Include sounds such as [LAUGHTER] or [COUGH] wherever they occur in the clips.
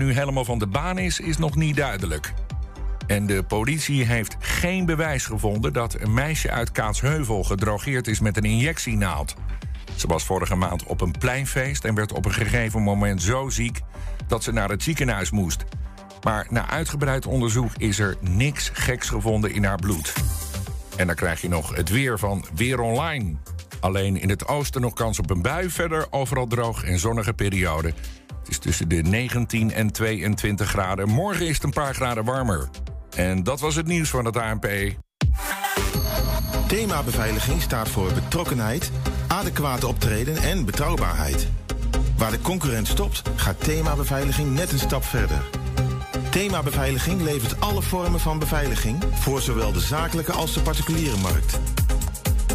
nu helemaal van de baan is, is nog niet duidelijk. En de politie heeft geen bewijs gevonden dat een meisje uit Kaatsheuvel gedrogeerd is met een injectienaald. Ze was vorige maand op een pleinfeest en werd op een gegeven moment zo ziek dat ze naar het ziekenhuis moest. Maar na uitgebreid onderzoek is er niks geks gevonden in haar bloed. En dan krijg je nog het weer van Weer Online. Alleen in het oosten nog kans op een bui, verder overal droog en zonnige periode. Het is tussen de 19 en 22 graden. Morgen is het een paar graden warmer. En dat was het nieuws van het ANP. Thema beveiliging staat voor betrokkenheid, adequate optreden en betrouwbaarheid. Waar de concurrent stopt, gaat thema beveiliging net een stap verder. Thema Beveiliging levert alle vormen van beveiliging voor zowel de zakelijke als de particuliere markt.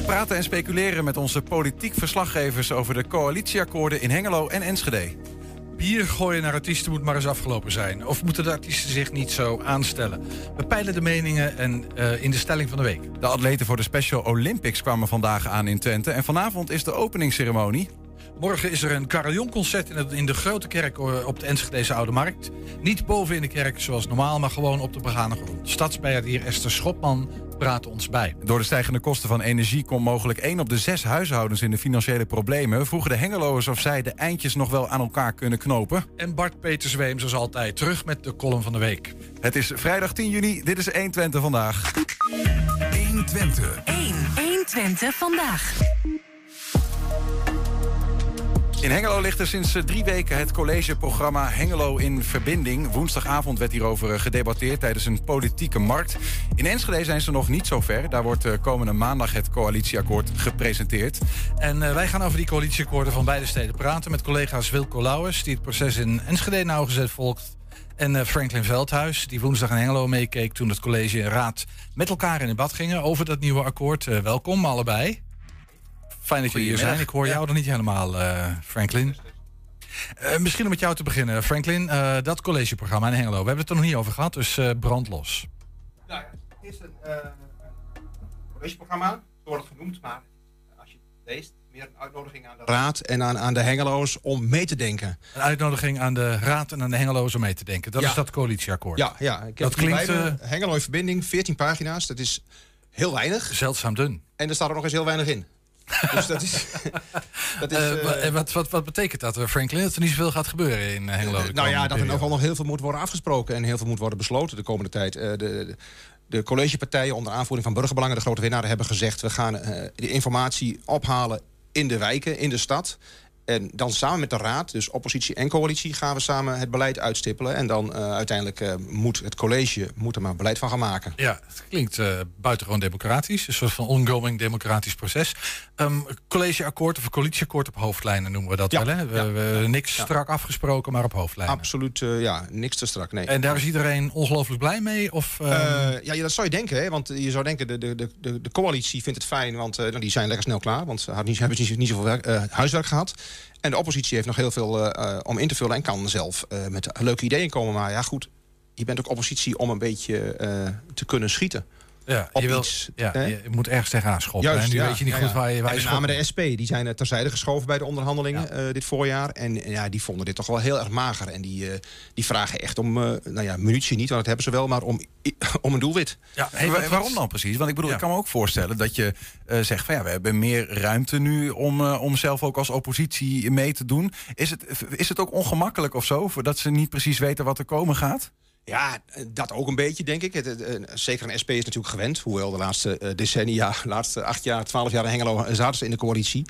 We praten en speculeren met onze politiek verslaggevers over de coalitieakkoorden in Hengelo en Enschede. Bier gooien naar artiesten moet maar eens afgelopen zijn. Of moeten de artiesten zich niet zo aanstellen? We peilen de meningen en eh, in de stelling van de week. De atleten voor de Special Olympics kwamen vandaag aan in Twente. En vanavond is de openingsceremonie. Morgen is er een carillonconcert in, het- in de grote kerk eh, op de Enschedeze Oude Markt. Niet boven in de kerk zoals normaal, maar gewoon op de begane grond. Stadsbijaardier Esther Schopman praat ons bij. Door de stijgende kosten van energie komt mogelijk één op de zes huishoudens in de financiële problemen. Vroegen de Hengeloers of zij de eindjes nog wel aan elkaar kunnen knopen. En Bart Peter Zweem, zoals altijd, terug met de column van de week. Het is vrijdag 10 juni, dit is 1 Twente vandaag. 1 Twente. 1. 1 Twente vandaag. In Hengelo ligt er sinds eh, drie weken het collegeprogramma Hengelo in Verbinding. Woensdagavond werd hierover eh, gedebatteerd tijdens een politieke markt. In Enschede zijn ze nog niet zo ver. Daar wordt eh, komende maandag het coalitieakkoord gepresenteerd. En wij gaan over die coalitieakkoorden van beide steden praten met collega's Wilco Lauwers, die het proces in Enschede nauwgezet volgt. En Franklin Veldhuis, die woensdag in Hengelo meekeek toen het college en raad met elkaar in debat gingen over dat nieuwe akkoord. Welkom allebei. Fijn dat jullie hier zijn. Ik hoor jou er niet helemaal, eh, Franklin. Eh, misschien om met jou te beginnen, Franklin. eh, dat collegeprogramma in Hengelo. We hebben het er nog niet over gehad, dus eh brand los. Nou ja, het is een eh, collegeprogramma, zo wordt het genoemd, maar als je het leest, meer een uitnodiging aan de raad en aan, aan de hengeloos om mee te denken. Een uitnodiging aan de raad en aan de Hengelo's om mee te denken. Dat Ja. is dat coalitieakkoord. Ja, ja. Ik heb Dat het klinkt, Hengelo in verbinding, 14 pagina's, dat is heel weinig. Zeldzaam dun. En er staat er nog eens heel weinig in. Dus dat is... [LAUGHS] dat is Eh, eh, wat, wat, wat betekent dat, eh, Franklin? Dat er niet zoveel gaat gebeuren in Hengelo? nou ja, dat er nog wel nog heel veel moet worden afgesproken en heel veel moet worden besloten de komende tijd. De, de, de collegepartijen onder aanvoering van burgerbelangen, de grote winnaars, hebben gezegd... we gaan de informatie ophalen in de wijken, in de stad. En dan samen met de raad, dus oppositie en coalitie... gaan we samen het beleid uitstippelen. En dan eh, uiteindelijk eh, moet het college moet er maar beleid van gaan maken. Ja, het klinkt eh, buitengewoon democratisch. Een soort van ongoing democratisch proces. Ehm, collegeakkoord of coalitieakkoord op hoofdlijnen noemen we dat Ja, wel. Hè? We, ja, we- niks strak afgesproken, maar op hoofdlijnen. Absoluut, ja, niks te strak, nee. En daar is iedereen ongelooflijk blij mee? Of, ehm, Eh, ja, dat zou je denken. Hè? Want je zou denken, de, de, de, de, coalitie vindt het fijn... want nou, die zijn lekker snel klaar. Want ze hebben niet, niet zoveel werk, huiswerk gehad. En de oppositie heeft nog heel veel eh, eh, om in te vullen... en kan zelf eh, met leuke ideeën komen. Maar ja, goed, je bent ook oppositie om een beetje te kunnen schieten. Ja, op je, wil, iets, ja, hè? je moet ergens tegenaan schoppen. Juist, en nu ja, weet je niet ja, goed ja. waar je, waar En je met name schopt. de SP, die zijn terzijde geschoven bij de onderhandelingen eh, dit voorjaar. En eh, ja, die vonden dit toch wel heel erg mager. En die, eh, die vragen echt om, eh, nou ja, munitie niet, want dat hebben ze wel... maar om, [LAUGHS] om een doelwit. Ja, hey, waarom dan precies? Want ik bedoel, Ja. ik kan me ook voorstellen dat je eh, zegt van ja, we hebben meer ruimte nu om, om zelf ook als oppositie mee te doen. Is het, is het ook ongemakkelijk of zo, dat ze niet precies weten wat er komen gaat? Ja, eh, dat ook een beetje, denk ik. Het, het, eh, zeker een SP is natuurlijk gewend. Hoewel de laatste eh, decennia, de [LAUGHS] laatste acht jaar, twaalf jaar in Hengelo zaten ze in de coalitie.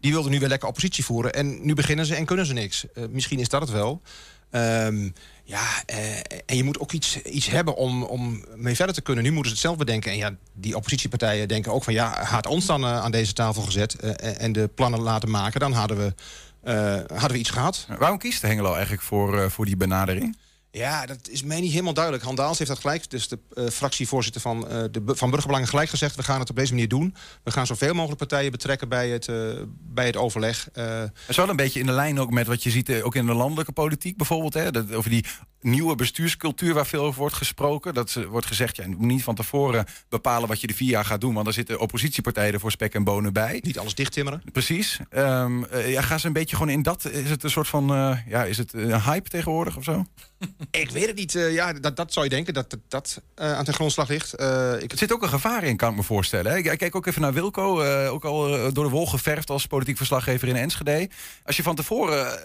Die wilden nu weer lekker oppositie voeren. En nu beginnen ze en kunnen ze niks. Misschien is dat het wel. Ehm, ja, en je moet ook iets, iets hebben om, om mee verder te kunnen. Nu moeten ze het zelf bedenken. En ja, die oppositiepartijen denken ook van... ja, had ons dan aan deze tafel gezet en de plannen laten maken... dan hadden we, hadden we iets gehad. Waarom kiest Hengelo eigenlijk voor, voor die benadering? Ja, dat is mij niet helemaal duidelijk. Han Daals heeft dat gelijk, dus de uh, fractievoorzitter van, uh, de, van Burgerbelangen... gelijk gezegd, we gaan het op deze manier doen. We gaan zoveel mogelijk partijen betrekken bij het, uh, bij het overleg. Het is wel een beetje in de lijn ook met wat je ziet... ook in de landelijke politiek bijvoorbeeld. Hè, dat, over die nieuwe bestuurscultuur waar veel over wordt gesproken. Dat wordt gezegd, ja, je moet niet van tevoren bepalen wat je de vier jaar gaat doen... want er zitten oppositiepartijen er voor spek en bonen bij. Niet alles dichttimmeren. Precies. Um, ja, gaan ze een beetje gewoon in dat... Is het een soort van, ja, is het een hype tegenwoordig of zo? Ik weet het niet. Uh, ja, dat, dat zou je denken, dat dat, dat uh, aan ten grondslag ligt. Uh, ik... Er zit ook een gevaar in, kan ik me voorstellen. Hè? Ik kijk ook even naar Wilco, ook al door de wol geverfd als politiek verslaggever in Enschede. Als je van tevoren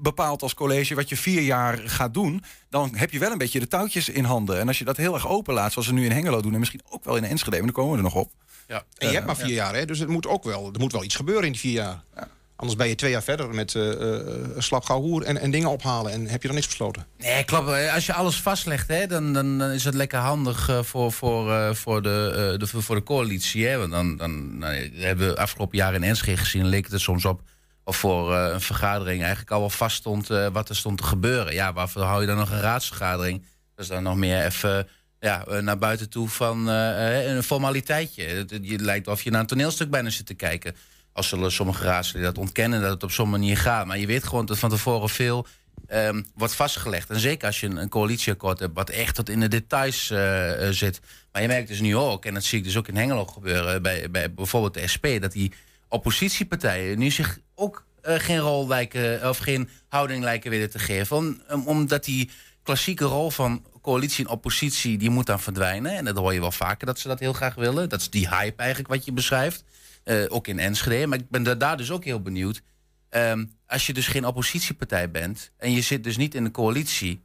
bepaalt als college wat je vier jaar gaat doen... dan heb je wel een beetje de touwtjes in handen. En als je dat heel erg open laat, zoals we nu in Hengelo doen... en misschien ook wel in Enschede, maar dan komen we er nog op. Ja. En je hebt maar vier ja. jaar, hè? dus het moet ook wel, er moet wel iets gebeuren in die vier jaar. Ja. Anders ben je twee jaar verder met uh, slap hoer en, en dingen ophalen. En heb je dan niks besloten. Nee, klopt. Als je alles vastlegt, hè, dan, dan is het lekker handig uh, voor, voor, voor, de, de, voor de coalitie. Want dan, dan nou, hebben we afgelopen jaar in Enschede gezien... leek het er soms op of voor een vergadering eigenlijk al wel vast stond... wat er stond te gebeuren. Ja, waarvoor hou je dan nog een raadsvergadering? Dat is dan nog meer even ja, naar buiten toe van een formaliteitje. Het, lijkt of je naar een toneelstuk bijna zit te kijken als zullen sommige raadsleden dat ontkennen dat het op zo'n manier gaat. Maar je weet gewoon dat van tevoren veel um, wordt vastgelegd. En zeker als je een, een, coalitieakkoord hebt wat echt tot in de details uh, zit. Maar je merkt dus nu ook, en dat zie ik dus ook in Hengelo gebeuren... bij, bij bijvoorbeeld de SP, dat die oppositiepartijen nu zich ook uh, geen rol lijken... of geen houding lijken willen te geven. Om, omdat die klassieke rol van coalitie en oppositie... die moet dan verdwijnen. En dat hoor je wel vaker dat ze dat heel graag willen. Dat is die hype eigenlijk wat je beschrijft. Uh, ook in Enschede. Maar ik ben daar dus ook heel benieuwd. Um, als je dus geen oppositiepartij bent en je zit dus niet in de coalitie,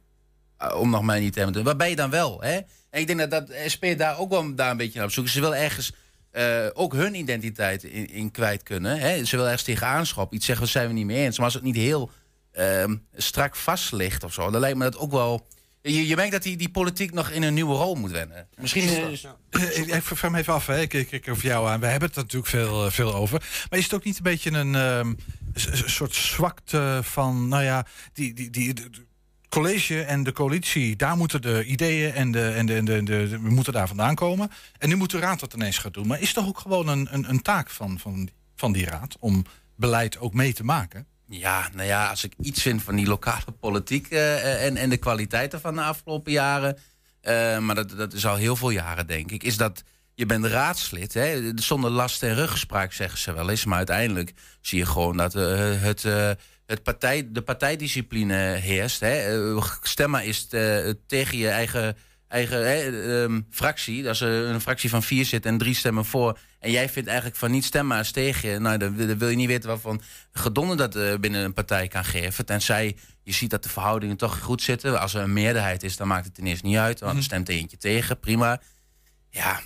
uh, om nog maar niet te hebben, waar ben je dan wel? Hè? En ik denk dat, dat SP daar ook wel daar een beetje naar op zoeken. Ze wil ergens uh, ook hun identiteit in, in kwijt kunnen. Hè? Ze wil ergens tegen aanschop. Iets zeggen, we zijn we niet mee eens. Maar als het niet heel ehm, strak vast ligt of zo, dan lijkt me dat ook wel je, je merkt dat die, die politiek nog in een nieuwe rol moet wennen. Misschien is... Uh, ik vraag me even af, hè. Ik kijk over jou aan. We hebben het er natuurlijk veel, eh, veel over. Maar is het ook niet een beetje een uh, soort zwakte van... nou ja, die, die, die, college en de coalitie, daar moeten de ideeën en de, en de, en de, de, we moeten daar vandaan komen. En nu moet de raad dat ineens gaan doen. Maar is het toch ook gewoon een, een, een taak van, van, van die raad om beleid ook mee te maken? Ja, nou ja, als ik iets vind van die lokale politiek uh, en, en de kwaliteiten van de afgelopen jaren, uh, maar dat, dat is al heel veel jaren denk ik, is dat je bent raadslid, hè, zonder last en ruggespraak zeggen ze wel eens, maar uiteindelijk zie je gewoon dat het, het partij, de partijdiscipline heerst. Hè. Stemmen is tegen je eigen eigen hè, um, fractie, als er een fractie van vier zit en drie stemmen voor. En jij vindt eigenlijk van niet stemmen als tegen. Nou, dan, dan, wil je niet weten waarvan gedonder dat uh, binnen een partij kan geven. Tenzij je ziet dat de verhoudingen toch goed zitten. Als er een meerderheid is, dan maakt het ten eerste niet uit. Want mm -hmm. stemt eentje tegen, prima. Ja,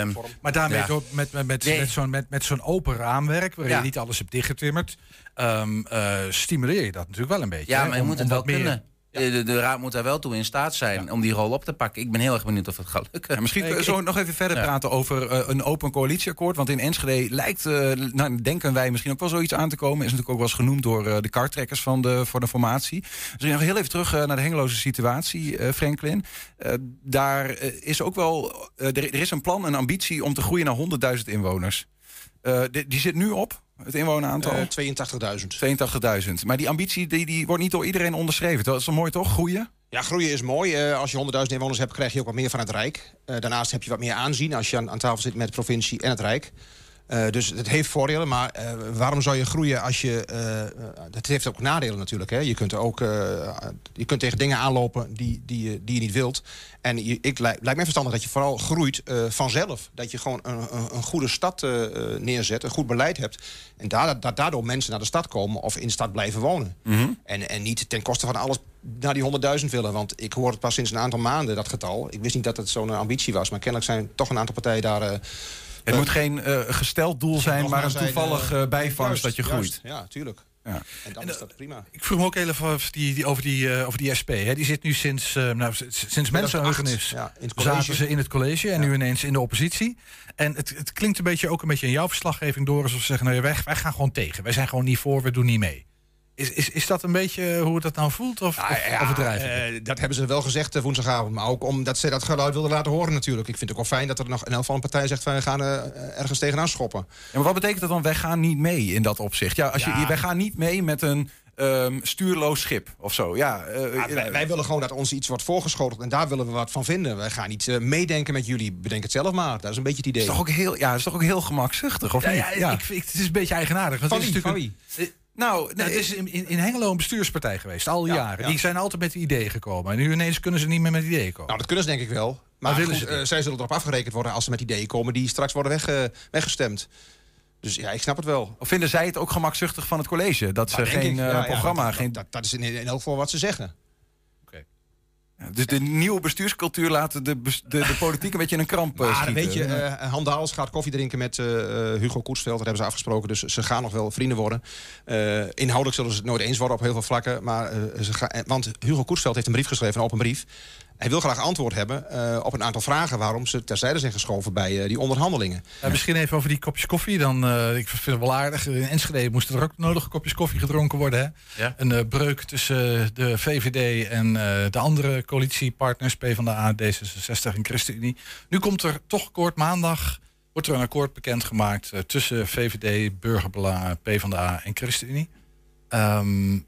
um, maar daarmee ja. met, met, met, nee. met zo'n met, met zo'n open raamwerk, waarin ja. je niet alles hebt dichtgetimmerd, um, uh, stimuleer je dat natuurlijk wel een beetje. Ja, hè? maar je om, moet het wel kunnen. Ja. De, de, raad moet daar wel toe in staat zijn ja. om die rol op te pakken. Ik ben heel erg benieuwd of het gaat lukken. Ja, misschien ik, zo nog even verder praten over uh, een open coalitieakkoord. Want in Enschede lijkt, uh, nou, denken wij misschien ook wel zoiets aan te komen. Is natuurlijk ook wel eens genoemd door uh, de kartrekkers van de, voor de formatie. Dus nog heel even terug naar de hengeloze situatie, Franklin. daar is ook wel, er, er, is een plan, een ambitie om te groeien naar 100.000 inwoners. Die, die zit nu op het inwoneraantal? Uh, 82.000. 82.000. Maar die ambitie die, die wordt niet door iedereen onderschreven. Dat is wel mooi toch? Groeien? Ja, groeien is mooi. Uh, als je 100.000 inwoners hebt, krijg je ook wat meer van het Rijk. Uh, daarnaast heb je wat meer aanzien als je aan, aan tafel zit met de provincie en het Rijk. Uh, dus het heeft voordelen, maar uh, waarom zou je groeien als je... Het heeft ook nadelen natuurlijk. Hè? Je, kunt er ook, je kunt tegen dingen aanlopen die, die, die je niet wilt. En je, ik, lijkt mij verstandig dat je vooral groeit vanzelf. Dat je gewoon een, een, een goede stad neerzet, een goed beleid hebt. En dat daardoor mensen naar de stad komen of in de stad blijven wonen. Mm -hmm. en, en niet ten koste van alles naar die 100.000 willen. Want ik hoor het pas sinds een aantal maanden, dat getal. Ik wist niet dat het zo'n ambitie was. Maar kennelijk zijn toch een aantal partijen daar... Het moet geen uh, gesteld doel zijn, maar een toevallig uh, bijvangst dat je groeit. Ja, tuurlijk. Ja. En dan en, is dat prima. Ik vroeg me ook heel even over die, die, over, die, uh, over die SP. Hè. Die zit nu sinds, uh, nou, sinds mensenheugenis. Ja, zaten ze in het college en ja. nu ineens in de oppositie. En het, het klinkt een beetje ook een beetje in jouw verslaggeving door. Alsof ze zeggen, nou, wij, wij gaan gewoon tegen. Wij zijn gewoon niet voor, we doen niet mee. Is, is, is dat een beetje hoe het dat nou voelt? Of, Nou of ja, overdrijf ik? eh, dat hebben ze wel gezegd eh, woensdagavond. Maar ook omdat ze dat geluid wilden laten horen natuurlijk. Ik vind het ook wel fijn dat er nog in elk geval een partij zegt... van we gaan eh, ergens tegenaan schoppen. Ja, maar wat betekent dat dan? Wij gaan niet mee in dat opzicht. Ja, als je, wij gaan niet mee met een ehm, stuurloos schip of zo. Ja, eh, Ja, wij, wij willen gewoon dat ons iets wordt voorgeschoteld. En daar willen we wat van vinden. Wij gaan niet meedenken met jullie. Bedenk het zelf maar. Dat is een beetje het idee. is toch ook heel, ja, is toch ook heel gemakzuchtig, of Ja, niet? ja, Ik, ik- het is een beetje eigenaardig. Want Van is? Van wie? Nou, Nou, nee, het is in, in, in Hengelo een bestuurspartij geweest, al Ja, jaren. ja. Die zijn altijd met ideeën gekomen. En nu ineens kunnen ze niet meer met ideeën komen. Nou, dat kunnen ze denk ik wel. Maar goed, ze eh, zij zullen erop afgerekend worden als ze met ideeën komen... die straks worden weg, weggestemd. Dus ja, ik snap het wel. Of vinden zij het ook gemakzuchtig van het college? Dat ze Nou, geen ik. eh, Ja, ja, programma... dat, geen, dat, dat is in, in elk geval wat ze zeggen. Dus de nieuwe bestuurscultuur laat de, de, de politiek een beetje in een kramp eh, Maar schieten. weet je, eh Han Daals gaat koffie drinken met eh, eh, Hugo Koetsveld. Dat hebben ze afgesproken, dus ze gaan nog wel vrienden worden. Eh, inhoudelijk zullen ze het nooit eens worden op heel veel vlakken. Maar, eh, ze gaan, eh, want Hugo Koetsveld heeft een brief geschreven, een open brief. Hij wil graag antwoord hebben eh, op een aantal vragen... waarom ze terzijde zijn geschoven bij eh, die onderhandelingen. Eh, misschien even over die kopjes koffie. Dan, eh, ik vind het wel aardig. In Enschede moesten er ook nodig kopjes koffie gedronken worden. Hè? Ja. Een eh, breuk tussen de VVD en eh, de andere coalitiepartners... PvdA, D66 en ChristenUnie. Nu komt er toch akkoord maandag... wordt er een akkoord bekendgemaakt eh, tussen VVD, Burgerbelangen, PvdA en ChristenUnie. Ehm,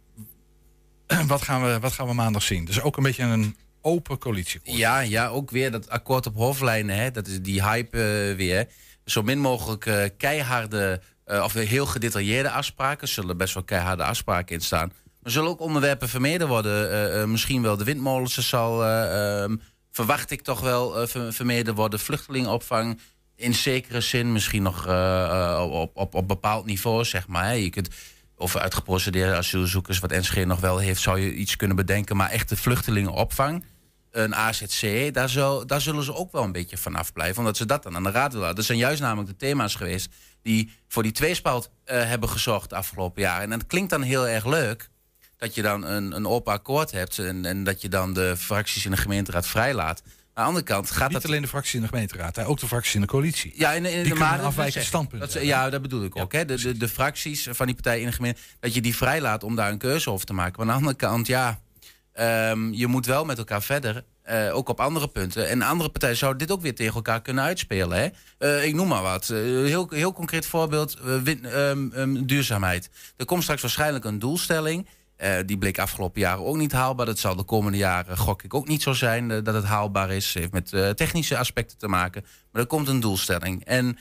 [CLEARS THROAT] wat, gaan we, wat gaan we maandag zien? Dus ook een beetje een open coalitieakkoord. Ja, ja, ook weer dat akkoord op hoofdlijnen. Hè, dat is die hype eh, weer. Zo min mogelijk eh, keiharde eh, of heel gedetailleerde afspraken. Zullen best wel keiharde afspraken in staan. Er zullen ook onderwerpen vermeden worden. Misschien wel de windmolens zal, eh, ehm, verwacht ik toch wel, ver- vermeden worden. Vluchtelingenopvang in zekere zin. Misschien nog op, op, op bepaald niveau, zeg maar. hè. Je kunt over uitgeprocedeerde asielzoekers, wat NSG nog wel heeft, zou je iets kunnen bedenken. Maar echt de vluchtelingenopvang, een AZC, daar, zal, daar zullen ze ook wel een beetje vanaf blijven. Omdat ze dat dan aan de raad willen. Dat zijn juist namelijk de thema's geweest die voor die tweespalt eh, hebben gezorgd de afgelopen jaren. En dat klinkt dan heel erg leuk. Dat je dan een, een open akkoord hebt en, en dat je dan de fracties in de gemeenteraad vrijlaat. Aan de andere kant gaat Niet dat alleen de fractie in de gemeenteraad, hè, ook de fractie in de coalitie. ja, in, in Die de afwijkend standpunt Dat, ja, dat bedoel ik ook. Hè? De, de, de fracties van die partij in de gemeente, dat je die vrijlaat om daar een keuze over te maken. Maar aan de andere kant, ja, ehm, je moet wel met elkaar verder. eh, ook op andere punten. En andere partijen zouden dit ook weer tegen elkaar kunnen uitspelen. Hè? Eh, ik noem maar wat. Eh, heel, heel concreet voorbeeld: eh, ehm, ehm, duurzaamheid. Er komt straks waarschijnlijk een doelstelling. Die bleek afgelopen jaren ook niet haalbaar. Dat zal de komende jaren, gok ik, ook niet zo zijn dat het haalbaar is. heeft met technische aspecten te maken. Maar er komt een doelstelling. En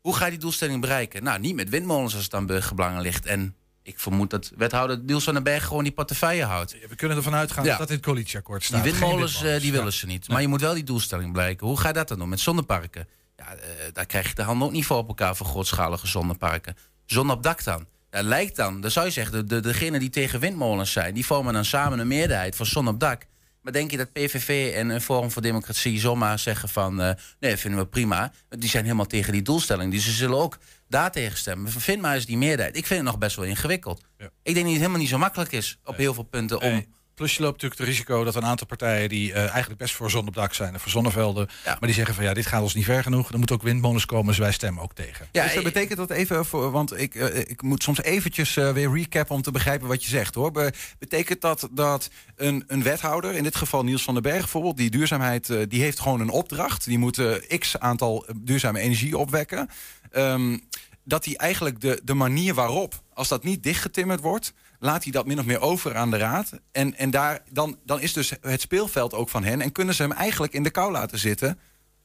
hoe ga je die doelstelling bereiken? Nou, niet met windmolens als het aan burgerbelangen ligt. En ik vermoed dat wethouder Niels van den Berg gewoon die portefeuille houdt. We kunnen ervan uitgaan Ja. dat het coalitieakkoord staat. Die Geen windmolens, eh, die willen ze niet. Maar je moet wel die doelstelling bereiken. Hoe ga je dat dan doen met zonneparken? Ja, eh, daar krijg je de handen ook niet voor op elkaar voor grootschalige zonneparken. Zon op dak dan. Ja, lijkt dan, dan zou je zeggen, de, de, degenen die tegen windmolens zijn... die vormen dan samen een meerderheid voor zon op dak. Maar denk je dat PVV en een Forum voor Democratie zomaar zeggen van... eh, nee, vinden we prima. Die zijn helemaal tegen die doelstelling. Dus ze zullen ook daar tegen stemmen. Vind maar eens die meerderheid. Ik vind het nog best wel ingewikkeld. Ja. Ik denk dat het helemaal niet zo makkelijk is op heel veel punten... om Nee. Plus je loopt natuurlijk het risico dat een aantal partijen die eh, eigenlijk best voor zon op dak zijn en voor zonnevelden, Ja. maar die zeggen van ja, dit gaat ons niet ver genoeg. Er moeten ook windmolens komen, dus wij stemmen ook tegen. Ja, dus dat eh, betekent dat even, voor, want ik, eh, ik moet soms eventjes weer recappen om te begrijpen wat je zegt hoor. Be- betekent dat dat een, een wethouder, in dit geval Niels van den Berg bijvoorbeeld, die duurzaamheid, eh, die heeft gewoon een opdracht. Die moet x aantal duurzame energie opwekken. Ehm, dat hij eigenlijk de, de manier waarop, als dat niet dichtgetimmerd wordt, laat hij dat min of meer over aan de raad. En, en daar, dan, dan is dus het speelveld ook van hen. En kunnen ze hem eigenlijk in de kou laten zitten.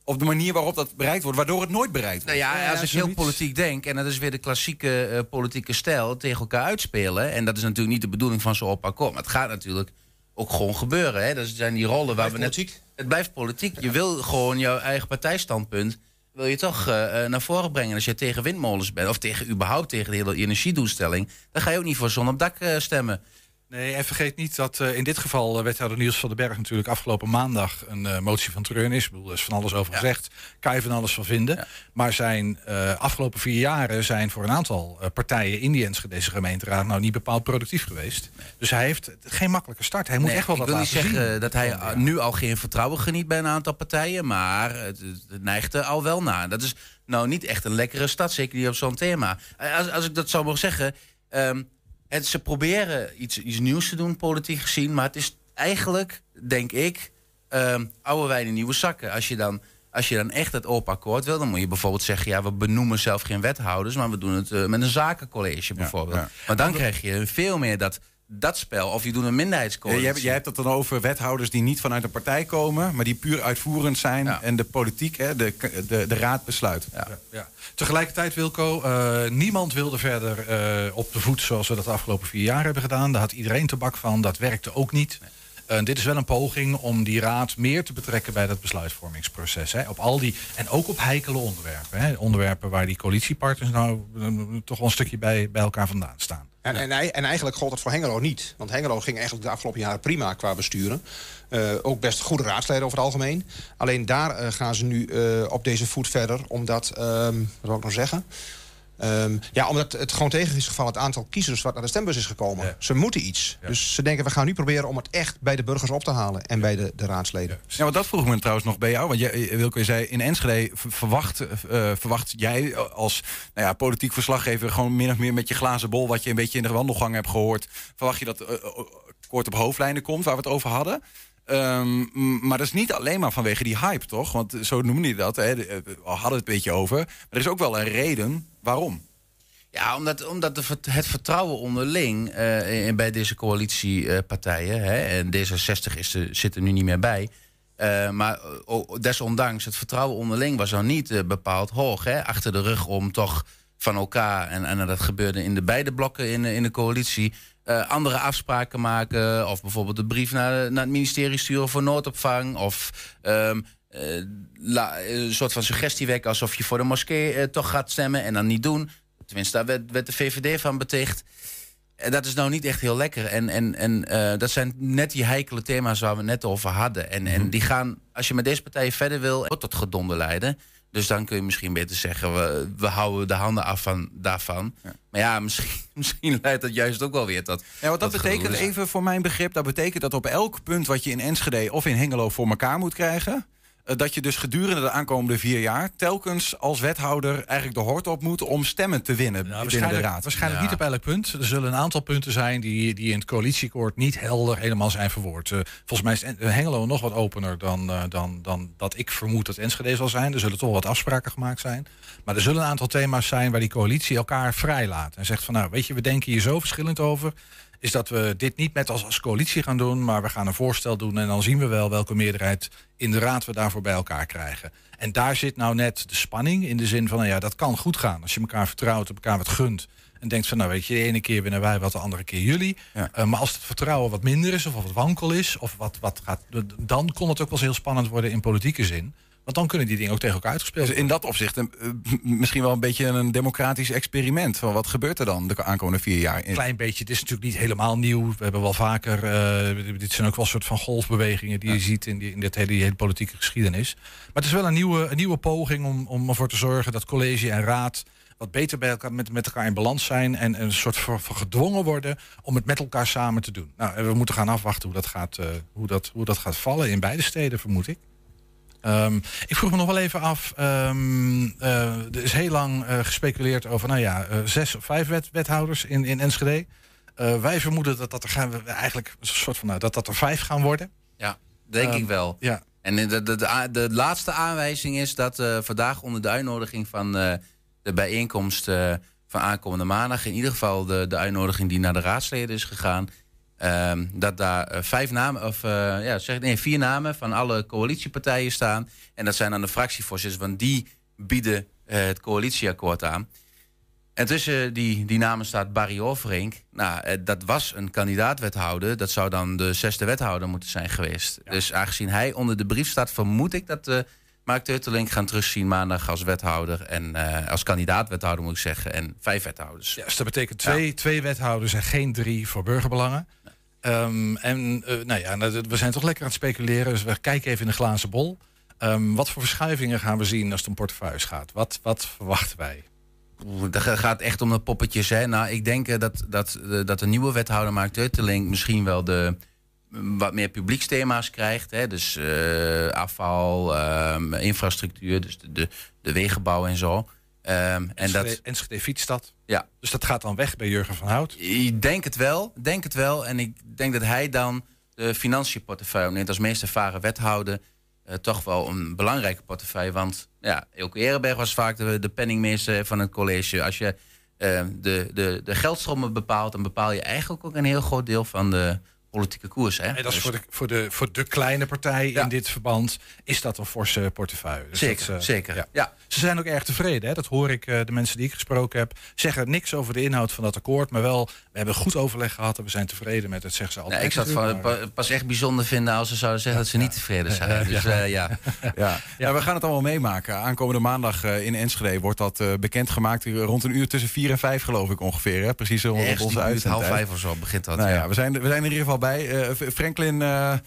Op de manier waarop dat bereikt wordt, waardoor het nooit bereikt wordt. Nou ja, als ik heel politiek denk, en dat is weer de klassieke eh, politieke stijl, tegen elkaar uitspelen. En dat is natuurlijk niet de bedoeling van zo'n op akkoord. Maar het gaat natuurlijk ook gewoon gebeuren. Hè? Dat zijn die rollen waar we net. politiek. Het blijft politiek. Je wil gewoon jouw eigen partijstandpunt. Wil je toch eh, eh, naar voren brengen. Als je tegen windmolens bent, of tegen überhaupt tegen de hele energiedoelstelling, dan ga je ook niet voor zon op dak eh, stemmen. Nee, en vergeet niet dat eh, in dit geval uh, wethouder Niels van den Berg natuurlijk afgelopen maandag een uh, motie van treurnis. is. Ik bedoel, er is van alles over Ja. gezegd. Kan je van alles van vinden. Ja. Maar zijn afgelopen vier jaren zijn voor een aantal partijen in die Enschedeze gemeenteraad nou niet bepaald productief geweest. Dus hij heeft geen makkelijke start. Hij moet echt wel ik wat wil niet laten zeggen zien. dat hij Ja. nu al geen vertrouwen geniet bij een aantal partijen, maar het, het neigt er al wel naar. Dat is nou niet echt een lekkere stad, zeker niet op zo'n thema. Eh, Als, als ik dat zou mogen zeggen, ehm, Het, ze proberen iets, iets nieuws te doen, politiek gezien. Maar het is eigenlijk, denk ik, ehm, oude wijn in nieuwe zakken. Als je dan als je dan echt het open akkoord wil, dan moet je bijvoorbeeld zeggen: ja, we benoemen zelf geen wethouders, maar we doen het eh, met een zakencollege bijvoorbeeld. ja. Maar dan krijg je veel meer dat, dat spel, of je doet een minderheidscoalitie. jij, jij hebt het dan over wethouders die niet vanuit een partij komen, maar die puur uitvoerend zijn. Ja. En de politiek, hè, de, de, de raad besluit. Ja. Ja. Tegelijkertijd, Wilco, eh, niemand wilde verder eh, op de voet zoals we dat de afgelopen vier jaar hebben gedaan. Daar had iedereen tabak van, dat werkte ook niet. Eh, dit is wel een poging om die raad meer te betrekken bij dat besluitvormingsproces. Hè. Op al die, en ook op heikele onderwerpen. Hè. Onderwerpen waar die coalitiepartners nou eh, toch een stukje bij, bij elkaar vandaan staan. En, en, en eigenlijk gold het voor Hengelo niet. Want Hengelo ging eigenlijk de afgelopen jaren prima qua besturen. Eh, ook best goede raadsleden over het algemeen. Alleen daar gaan ze nu op deze voet verder. Omdat, ehm, wat wil ik nou zeggen? Ehm, ja, omdat het gewoon tegen is gevallen het aantal kiezers wat naar de stembus is gekomen. Ja. Ze moeten iets. Dus ze denken, we gaan nu proberen om het echt bij de burgers op te halen. En bij de, de raadsleden. Ja, want dat vroeg me trouwens nog bij jou. Want jij, eh, Wilco, je zei in Enschede verwacht, eh, verwacht jij als nou ja, politiek verslaggever... gewoon min of meer met je glazen bol... wat je een beetje in de wandelgang hebt gehoord... verwacht je dat eh, eh, kort op hoofdlijnen komt, waar we het over hadden... Ehm, maar dat is niet alleen maar vanwege die hype, toch? Want zo noemde je dat. Hè? eh, We hadden het een beetje over. Maar er is ook wel een reden waarom. Ja, omdat, omdat het vertrouwen onderling eh, bij deze coalitiepartijen... hè, en D66 is zit er nu niet meer bij... eh, maar desondanks, het vertrouwen onderling was al niet bepaald hoog. Hè, achter de rug om toch van elkaar, en, en dat gebeurde in de beide blokken in, in de coalitie... eh, andere afspraken maken. Of bijvoorbeeld de brief naar, naar het ministerie sturen voor noodopvang. Of ehm, eh, la- een soort van suggestie wekken alsof je voor de moskee eh, toch gaat stemmen en dan niet doen. Tenminste, daar werd, werd de VVD van beticht. En dat is nou niet echt heel lekker. En, en, en eh, dat zijn net die heikele thema's waar we net over hadden. En, en die gaan, als je met deze partijen verder wil, tot gedonde leiden. Dus dan kun je misschien beter zeggen, we, we houden de handen af van, daarvan. Maar ja, misschien, [LAUGHS] misschien leidt dat juist ook wel weer tot... Ja, wat dat tot betekent, gedoe. even voor mijn begrip, dat betekent dat op elk punt wat je in Enschede of in Hengelo voor elkaar moet krijgen, dat je dus gedurende de aankomende vier jaar telkens als wethouder eigenlijk de hort op moet om stemmen te winnen binnen de raad. waarschijnlijk Ja. niet op elk punt. Er zullen een aantal punten zijn die, die in het coalitieakkoord niet helder helemaal zijn verwoord. Eh, volgens mij is En- Hengelo nog wat opener dan, eh, dan, dan dat ik vermoed dat Enschede zal zijn. Er zullen toch wat afspraken gemaakt zijn. Maar er zullen een aantal thema's zijn waar die coalitie elkaar vrijlaat. En zegt van nou weet je, we denken hier zo verschillend over. Is dat we dit niet met als, als coalitie gaan doen, maar we gaan een voorstel doen. En dan zien we wel welke meerderheid in de raad we daarvoor bij elkaar krijgen. En daar zit nou net de spanning in de zin van, nou ja, dat kan goed gaan. Als je elkaar vertrouwt, elkaar wat gunt. En denkt van, nou weet je, de ene keer winnen wij wat, de andere keer jullie. Ja. Eh, maar als het vertrouwen wat minder is, of wat wankel is, of wat, wat gaat, dan kon het ook wel eens heel spannend worden in politieke zin. Want dan kunnen die dingen ook tegen elkaar uitgespeeld Dus worden. in dat opzicht een, eh, misschien wel een beetje een democratisch experiment. Van wat gebeurt er dan de aankomende vier jaar? Een klein beetje. Het is natuurlijk niet helemaal nieuw. We hebben wel vaker. eh, dit zijn ook wel een soort van golfbewegingen die je ziet in, die, in dit hele, die hele politieke geschiedenis. Maar het is wel een nieuwe, een nieuwe poging om, om ervoor te zorgen dat college en raad wat beter bij elkaar, met, met elkaar in balans zijn. En een soort van, van gedwongen worden om het met elkaar samen te doen. Nou, we moeten gaan afwachten hoe dat gaat, eh, hoe dat, hoe dat gaat vallen in beide steden, vermoed ik. Ehm, ik vroeg me nog wel even af. ehm, eh, er is heel lang eh, gespeculeerd over, nou ja, eh, zes of vijf wet, wethouders in, in Enschede. Wij vermoeden dat dat er gaan we eigenlijk een soort van nou, dat dat er vijf gaan worden. Ja, denk Ehm, ik wel. Ja, En de, de, de, de, laatste aanwijzing is dat vandaag onder de uitnodiging van de bijeenkomst van aankomende maandag, in ieder geval de, de uitnodiging die naar de raadsleden is gegaan, ehm, dat daar eh, vijf namen, of eh, ja, zeg, nee, vier namen van alle coalitiepartijen staan. En dat zijn dan de fractievoorzitters, want die bieden eh, het coalitieakkoord aan. En tussen die, die namen staat Barry Overink. Nou, dat was een kandidaat-wethouder. Dat zou dan de zesde wethouder moeten zijn geweest. Dus aangezien hij onder de brief staat, vermoed ik dat Mark Teutelink gaan terugzien maandag als wethouder. En als kandidaat-wethouder moet ik zeggen. En vijf wethouders. ja dus dat betekent twee, twee wethouders en geen drie voor burgerbelangen. Ehm, en eh, nou ja, we zijn toch lekker aan het speculeren. Dus we kijken even in de glazen bol. Ehm, wat voor verschuivingen gaan we zien als het om portefeuilles gaat? Wat, wat verwachten wij? Dat ga- gaat echt om de poppetjes. Hè? Nou, ik denk eh, dat, dat, eh, dat de nieuwe wethouder Mark Teutelink misschien wel de mm, wat meer publieksthema's krijgt. Hè? Dus afval, ehm, infrastructuur, dus de, de wegenbouw en zo. Ehm, en Enschede, dat, Enschede fietsstad. ja, Dus dat gaat dan weg bij Jurgen van Hout. ik denk het wel, denk het wel. En ik denk dat hij dan de financiënportefeuille opneemt als meest ervaren wethouder. eh, toch wel een belangrijke portefeuille. Want ja, Elke Ehrenberg was vaak de, de penningmeester van het college. Als je eh, de, de, de geldstromen bepaalt, dan bepaal je eigenlijk ook een heel groot deel van de politieke koers. Hè? En dat is Dus- voor de, voor, de, voor de kleine partij Ja. in dit verband is dat een forse portefeuille. Dus Zeker, dat, eh, zeker. ja. Ja. Ze zijn ook erg tevreden. Hè? Dat hoor ik eh, de mensen die ik gesproken heb. Zeggen niks over de inhoud van dat akkoord. Maar wel, we hebben goed overleg gehad en we zijn tevreden met het. Zeggen ze altijd. Nee, ik zou het van, natuurlijk, maar- pa- pas echt bijzonder vinden als ze zouden zeggen dat ze niet tevreden zijn. Dus eh, ja. Ja. ja, we gaan het allemaal meemaken. Aankomende maandag eh, in Enschede wordt dat eh, bekendgemaakt. Rond een uur tussen vier en vijf geloof ik ongeveer. Hè? Precies rond Ergens onze die buurt, half vijf of zo begint dat. Nou ja, ja. we zijn, we zijn er in ieder geval bij. Eh, Franklin, eh, eh,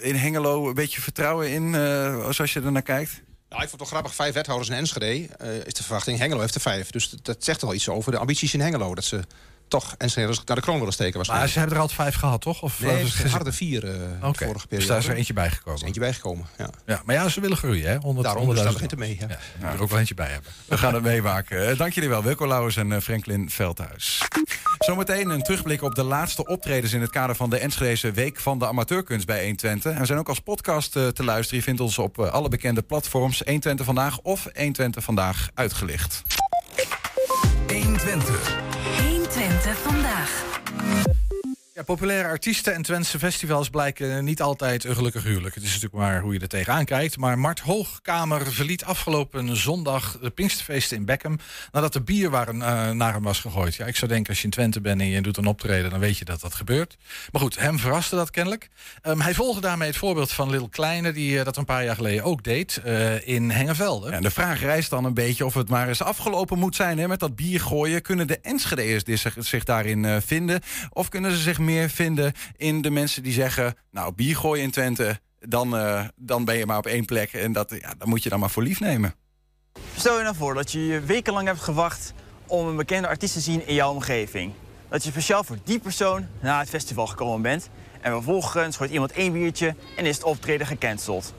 in Hengelo een beetje vertrouwen in, eh, zoals je er naar kijkt? Nou, ik vond het toch grappig. Vijf wethouders in Enschede eh, is de verwachting. Hengelo heeft er vijf. Dus dat, dat zegt wel iets over de ambities in Hengelo. Dat ze toch Enschede naar de kroon willen steken. Maar waarschijnlijk. ze hebben er altijd vijf gehad, toch? Of, Nee, er is het harde vier eh Oké, vorige Dus periode. daar is er Er eentje bijgekomen. is eentje bijgekomen. Ja. Ja, maar ja, ze willen groeien, hè? 100, Daarom, dus daar 100.000 begint het mee. Ja. Ja, er ook wel eentje bij hebben. We gaan het meemaken. Eh, dank jullie wel, Wilco Lauwers en eh, Franklin Veldhuis. Zometeen een terugblik op de laatste optredens... in het kader van de Enschedese Week van de Amateurkunst bij 120. En we zijn ook als podcast eh, te luisteren. Je vindt ons op eh, alle bekende platforms 120 Vandaag of 120 Vandaag uitgelicht. 120. 120 vandaag. Populaire artiesten en Twentse festivals blijken niet altijd een gelukkig huwelijk. Het is natuurlijk maar hoe je er tegenaan kijkt. Maar Mart Hoogkamer verliet afgelopen zondag de Pinksterfeesten in Beckham... nadat er bier eh, naar hem was gegooid. Ja, ik zou denken, als je in Twente bent en je doet een optreden... dan weet je dat dat gebeurt. Maar goed, hem verraste dat kennelijk. Ehm, hij volgde daarmee het voorbeeld van Lil Kleine... die eh, dat een paar jaar geleden ook deed eh, in Hengevelde. En de vraag rijst dan een beetje of het maar eens afgelopen moet zijn hè, met dat bier gooien. Kunnen de Enschede'ers zich, daarin vinden? Of kunnen ze zich meer vinden in de mensen die zeggen... nou, bier gooien in Twente, dan, eh, dan ben je maar op één plek. En dat, ja, moet je dan maar voor lief nemen. Stel je nou voor dat je wekenlang hebt gewacht om een bekende artiest te zien in jouw omgeving. Dat je speciaal voor die persoon naar het festival gekomen bent. En vervolgens gooit iemand één biertje en is het optreden gecanceld.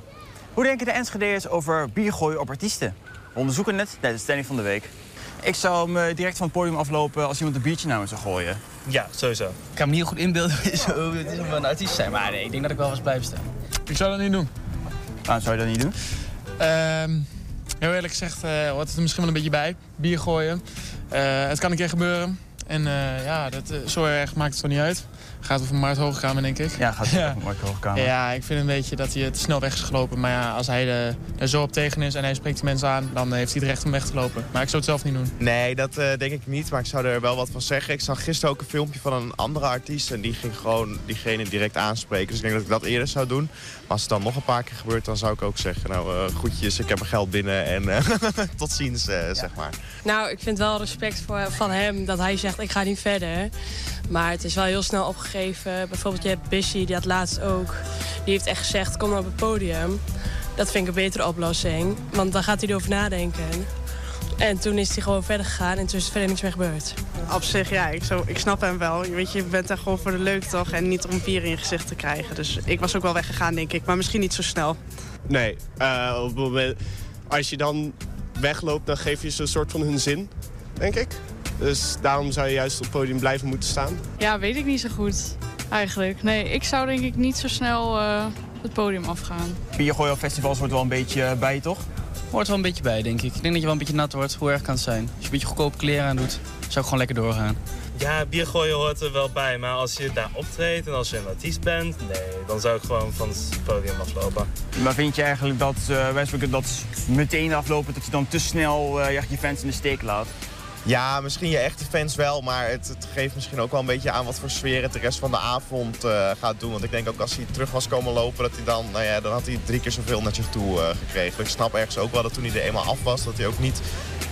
Hoe denken de Enschede'ers over biergooien op artiesten? We onderzoeken het tijdens de stelling van de week. Ik zou hem eh, direct van het podium aflopen als iemand een biertje naar me zou gooien. Ja, sowieso. Ik kan me niet heel goed inbeelden [LAUGHS] hoe het is om een artiest te zijn. Maar nee, ik denk dat ik wel was blijven staan. Ik zou dat niet doen. Waarom zou je dat niet doen? Ehm, heel eerlijk gezegd uh, hoort het er misschien wel een beetje bij. Bier gooien. Eh, het kan een keer gebeuren. En eh, ja, dat, eh, zo erg maakt het toch niet uit. Gaat over Maart Hoogkamer, denk ik. Ja, gaat Ja. over Mark Hoogkamer. Ja, ik vind een beetje dat hij te snel weg is gelopen. Maar ja, als hij er, er zo op tegen is en hij spreekt die mensen aan... dan heeft hij het recht om weg te lopen. Maar ik zou het zelf niet doen. Nee, dat eh, denk ik niet, maar ik zou er wel wat van zeggen. Ik zag gisteren ook een filmpje van een andere artiest en die ging gewoon diegene direct aanspreken. Dus ik denk dat ik dat eerder zou doen. Maar als het dan nog een paar keer gebeurt, dan zou ik ook zeggen... nou, eh groetjes, ik heb mijn geld binnen en eh, [LAUGHS] tot ziens, eh, zeg maar. Nou, ik vind wel respect voor, van hem dat hij zegt ik ga niet verder. Maar het is wel heel snel opgegeven. Bijvoorbeeld je hebt Bissy, die had laatst ook. Die heeft echt gezegd kom maar op het podium. Dat vind ik een betere oplossing. Want dan gaat hij erover nadenken. En toen is hij gewoon verder gegaan en toen is er verder niks meer gebeurd. Op zich, ja, ik, zo, ik snap hem wel. Je Weet je, je bent daar gewoon voor de leuk toch en niet om bier in je gezicht te krijgen. Dus ik was ook wel weggegaan, denk ik. Maar misschien niet zo snel. Nee, eh, op het moment, als je dan wegloopt, dan geef je ze een soort van hun zin, denk ik. Dus daarom zou je juist op het podium blijven moeten staan. Ja, weet ik niet zo goed, eigenlijk. Nee, ik zou denk ik niet zo snel eh, het podium afgaan. Biergooien op festivals hoort wel een beetje eh, bij, toch? Hoort wel een beetje bij, denk ik. Ik denk dat je wel een beetje nat wordt. Hoe erg kan het zijn? Als je een beetje goedkope kleren aan doet, zou ik gewoon lekker doorgaan. Ja, biergooien hoort er wel bij. Maar als je daar optreedt en als je een artiest bent... nee, dan zou ik gewoon van het podium aflopen. Maar vind je eigenlijk dat, uh, dat meteen aflopen, dat je dan te snel uh, je fans in de steek laat? Ja, misschien je echte fans wel, maar het, het, geeft misschien ook wel een beetje aan wat voor sfeer het de rest van de avond uh, gaat doen. Want ik denk ook als hij terug was komen lopen, dat hij dan, nou ja, dan had hij drie keer zoveel naar zich toe uh, gekregen. Ik snap ergens ook wel dat toen hij er eenmaal af was, dat hij ook niet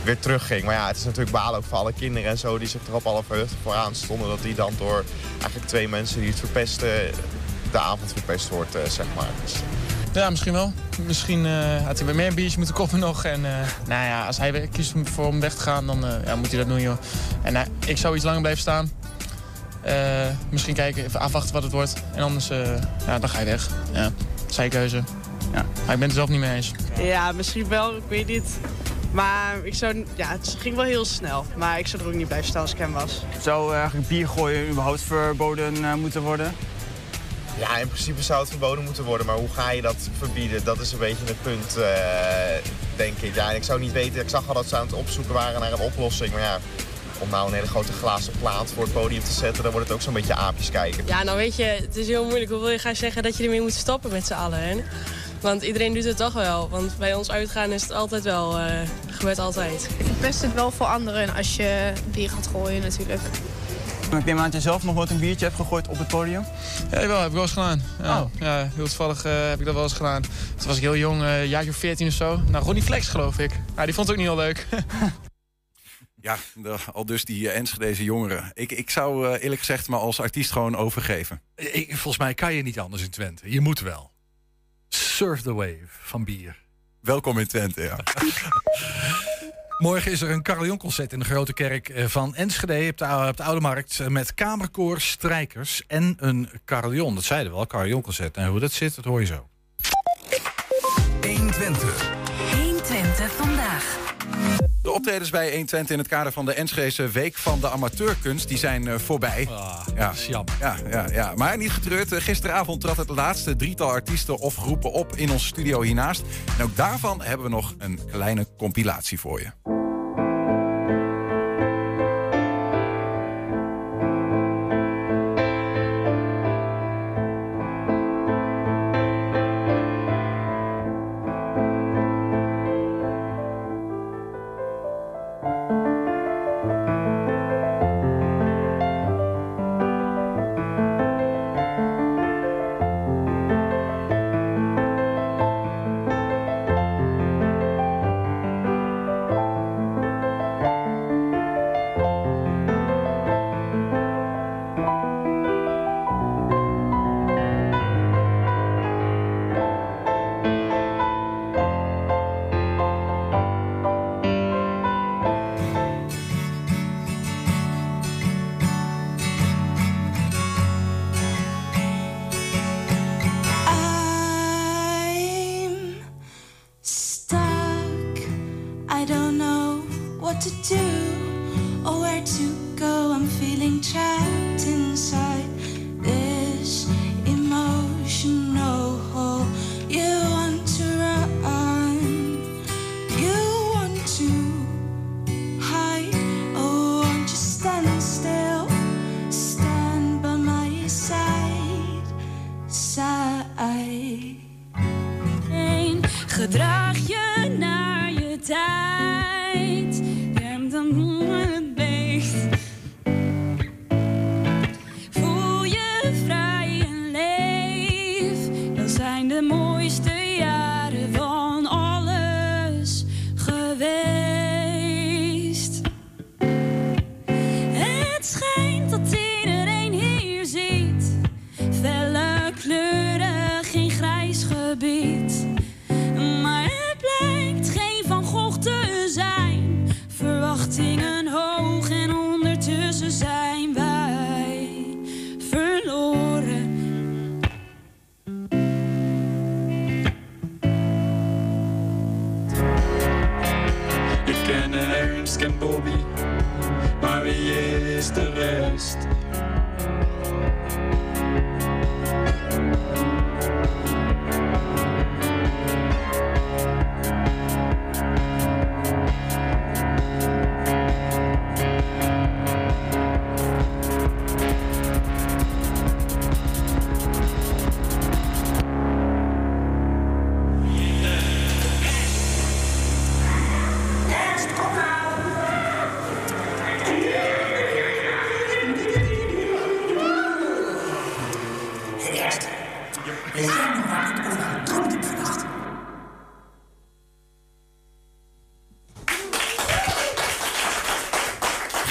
weer terugging. Maar ja, het is natuurlijk balen ook voor alle kinderen en zo die zich erop alle verheugd vooraan stonden. Dat hij dan door eigenlijk twee mensen die het verpesten, de avond verpest wordt, uh, zeg maar. Dus, ja, misschien wel. Misschien uh, had hij weer meer biertjes moeten kopen nog. En uh, nou ja, als hij kiest voor om weg te gaan, dan uh, ja, moet hij dat doen, joh. En ik zou iets langer blijven staan. misschien kijken, even afwachten wat het wordt. En anders, ja, dan ga je weg. Ja, zijn keuze. Ja. Maar ik ben het er zelf niet mee eens. Ja, misschien wel. Ik weet niet. Maar ik zou, ja, het ging wel heel snel. Maar ik zou er ook niet blijven staan als ik hem was. Zou eh, eigenlijk bier gooien überhaupt verboden eh, moeten worden? Ja, in principe zou het verboden moeten worden. Maar hoe ga je dat verbieden? Dat is een beetje het punt, eh, denk ik. Ja, en ik zou niet weten. Ik zag al dat ze aan het opzoeken waren naar een oplossing. Maar ja, om nou een hele grote glazen plaat voor het podium te zetten... dan wordt het ook zo'n beetje aapjes kijken. Ja, nou weet je, het is heel moeilijk. Hoe wil je gaan zeggen dat je ermee moet stoppen met z'n allen? Hè? Want iedereen doet het toch wel. Want bij ons uitgaan is het altijd wel, eh gebeurt altijd. Ik verpest het wel voor anderen als je bier gaat gooien natuurlijk. Ik neem aan dat je zelf nog nooit een biertje hebt gegooid op het podium. Ja, wel, heb ik wel eens gedaan. Ja, Oh. ja heel toevallig eh, heb ik dat wel eens gedaan. Toen was ik heel jong, eh jaartje of 14 of zo. Nou, Ronnie Flex geloof ik. Ja, die vond het ook niet heel leuk. [LAUGHS] Ja, de- al dus die uh, Enschedeze jongeren. Ik, ik zou eh, eerlijk gezegd me als artiest gewoon overgeven. Ik, volgens mij kan je niet anders in Twente. Je moet wel. Surf the wave van bier. Welkom in Twente, ja. [LAUGHS] Morgen is er een carillonconcert in de Grote Kerk eh, van Enschede op de, op de Oude Markt. eh, Met kamerkoor, strijkers en een carillon. Dat zeiden we al, carillonconcert. En hoe dat zit, dat hoor je zo. 120. 120 vandaag. De optredens bij 120 in het kader van de Enschedeze Week van de Amateurkunst... die zijn eh, voorbij. ja, jammer. Ja, ja, ja, maar niet getreurd. Eh, Gisteravond trad het laatste drietal artiesten of groepen op in ons studio hiernaast. En ook daarvan hebben we nog een kleine compilatie voor je.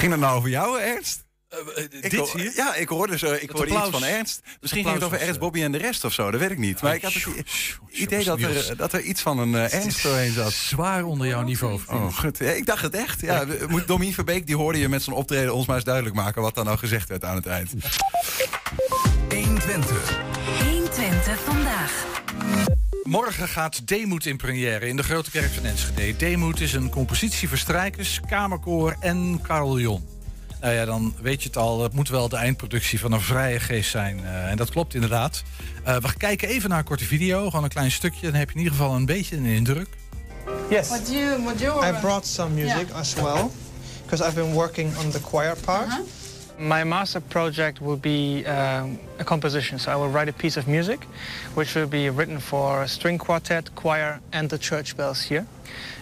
Ging het nou over jou, Ernst? ik dit hoor- hier? Ja, ik hoorde, zo, ik hoorde iets van Ernst. Misschien ging het over Ernst, Bobby en de rest of zo. Dat weet ik niet. Maar ik had het idee dat er, dat er iets van een eh, Ernst doorheen zat. Zwaar onder jouw niveau. Oh, goed. Ja, ik dacht het echt. Ja, moet Domien Verbeek, die hoorde je met zijn optreden ons maar eens duidelijk maken wat dan nou gezegd werd aan het eind. 120. 120 vandaag. Morgen gaat Demoed in première in de Grote Kerk van Enschede. Demoed is een compositie voor strijkers, kamerkoor en carillon. Nou ja, dan weet je het al. Het moet wel de eindproductie van een vrije geest zijn. Eh, en dat klopt inderdaad. Eh, we kijken even naar een korte video. Gewoon een klein stukje. Dan heb je in ieder geval een beetje een indruk. Yes. What do you, what do you I brought some music Yeah. as well because I've been working on the choir part. My master project will be um, a composition. So I will write a piece of music, which will be written for a string quartet, choir, and the church bells here.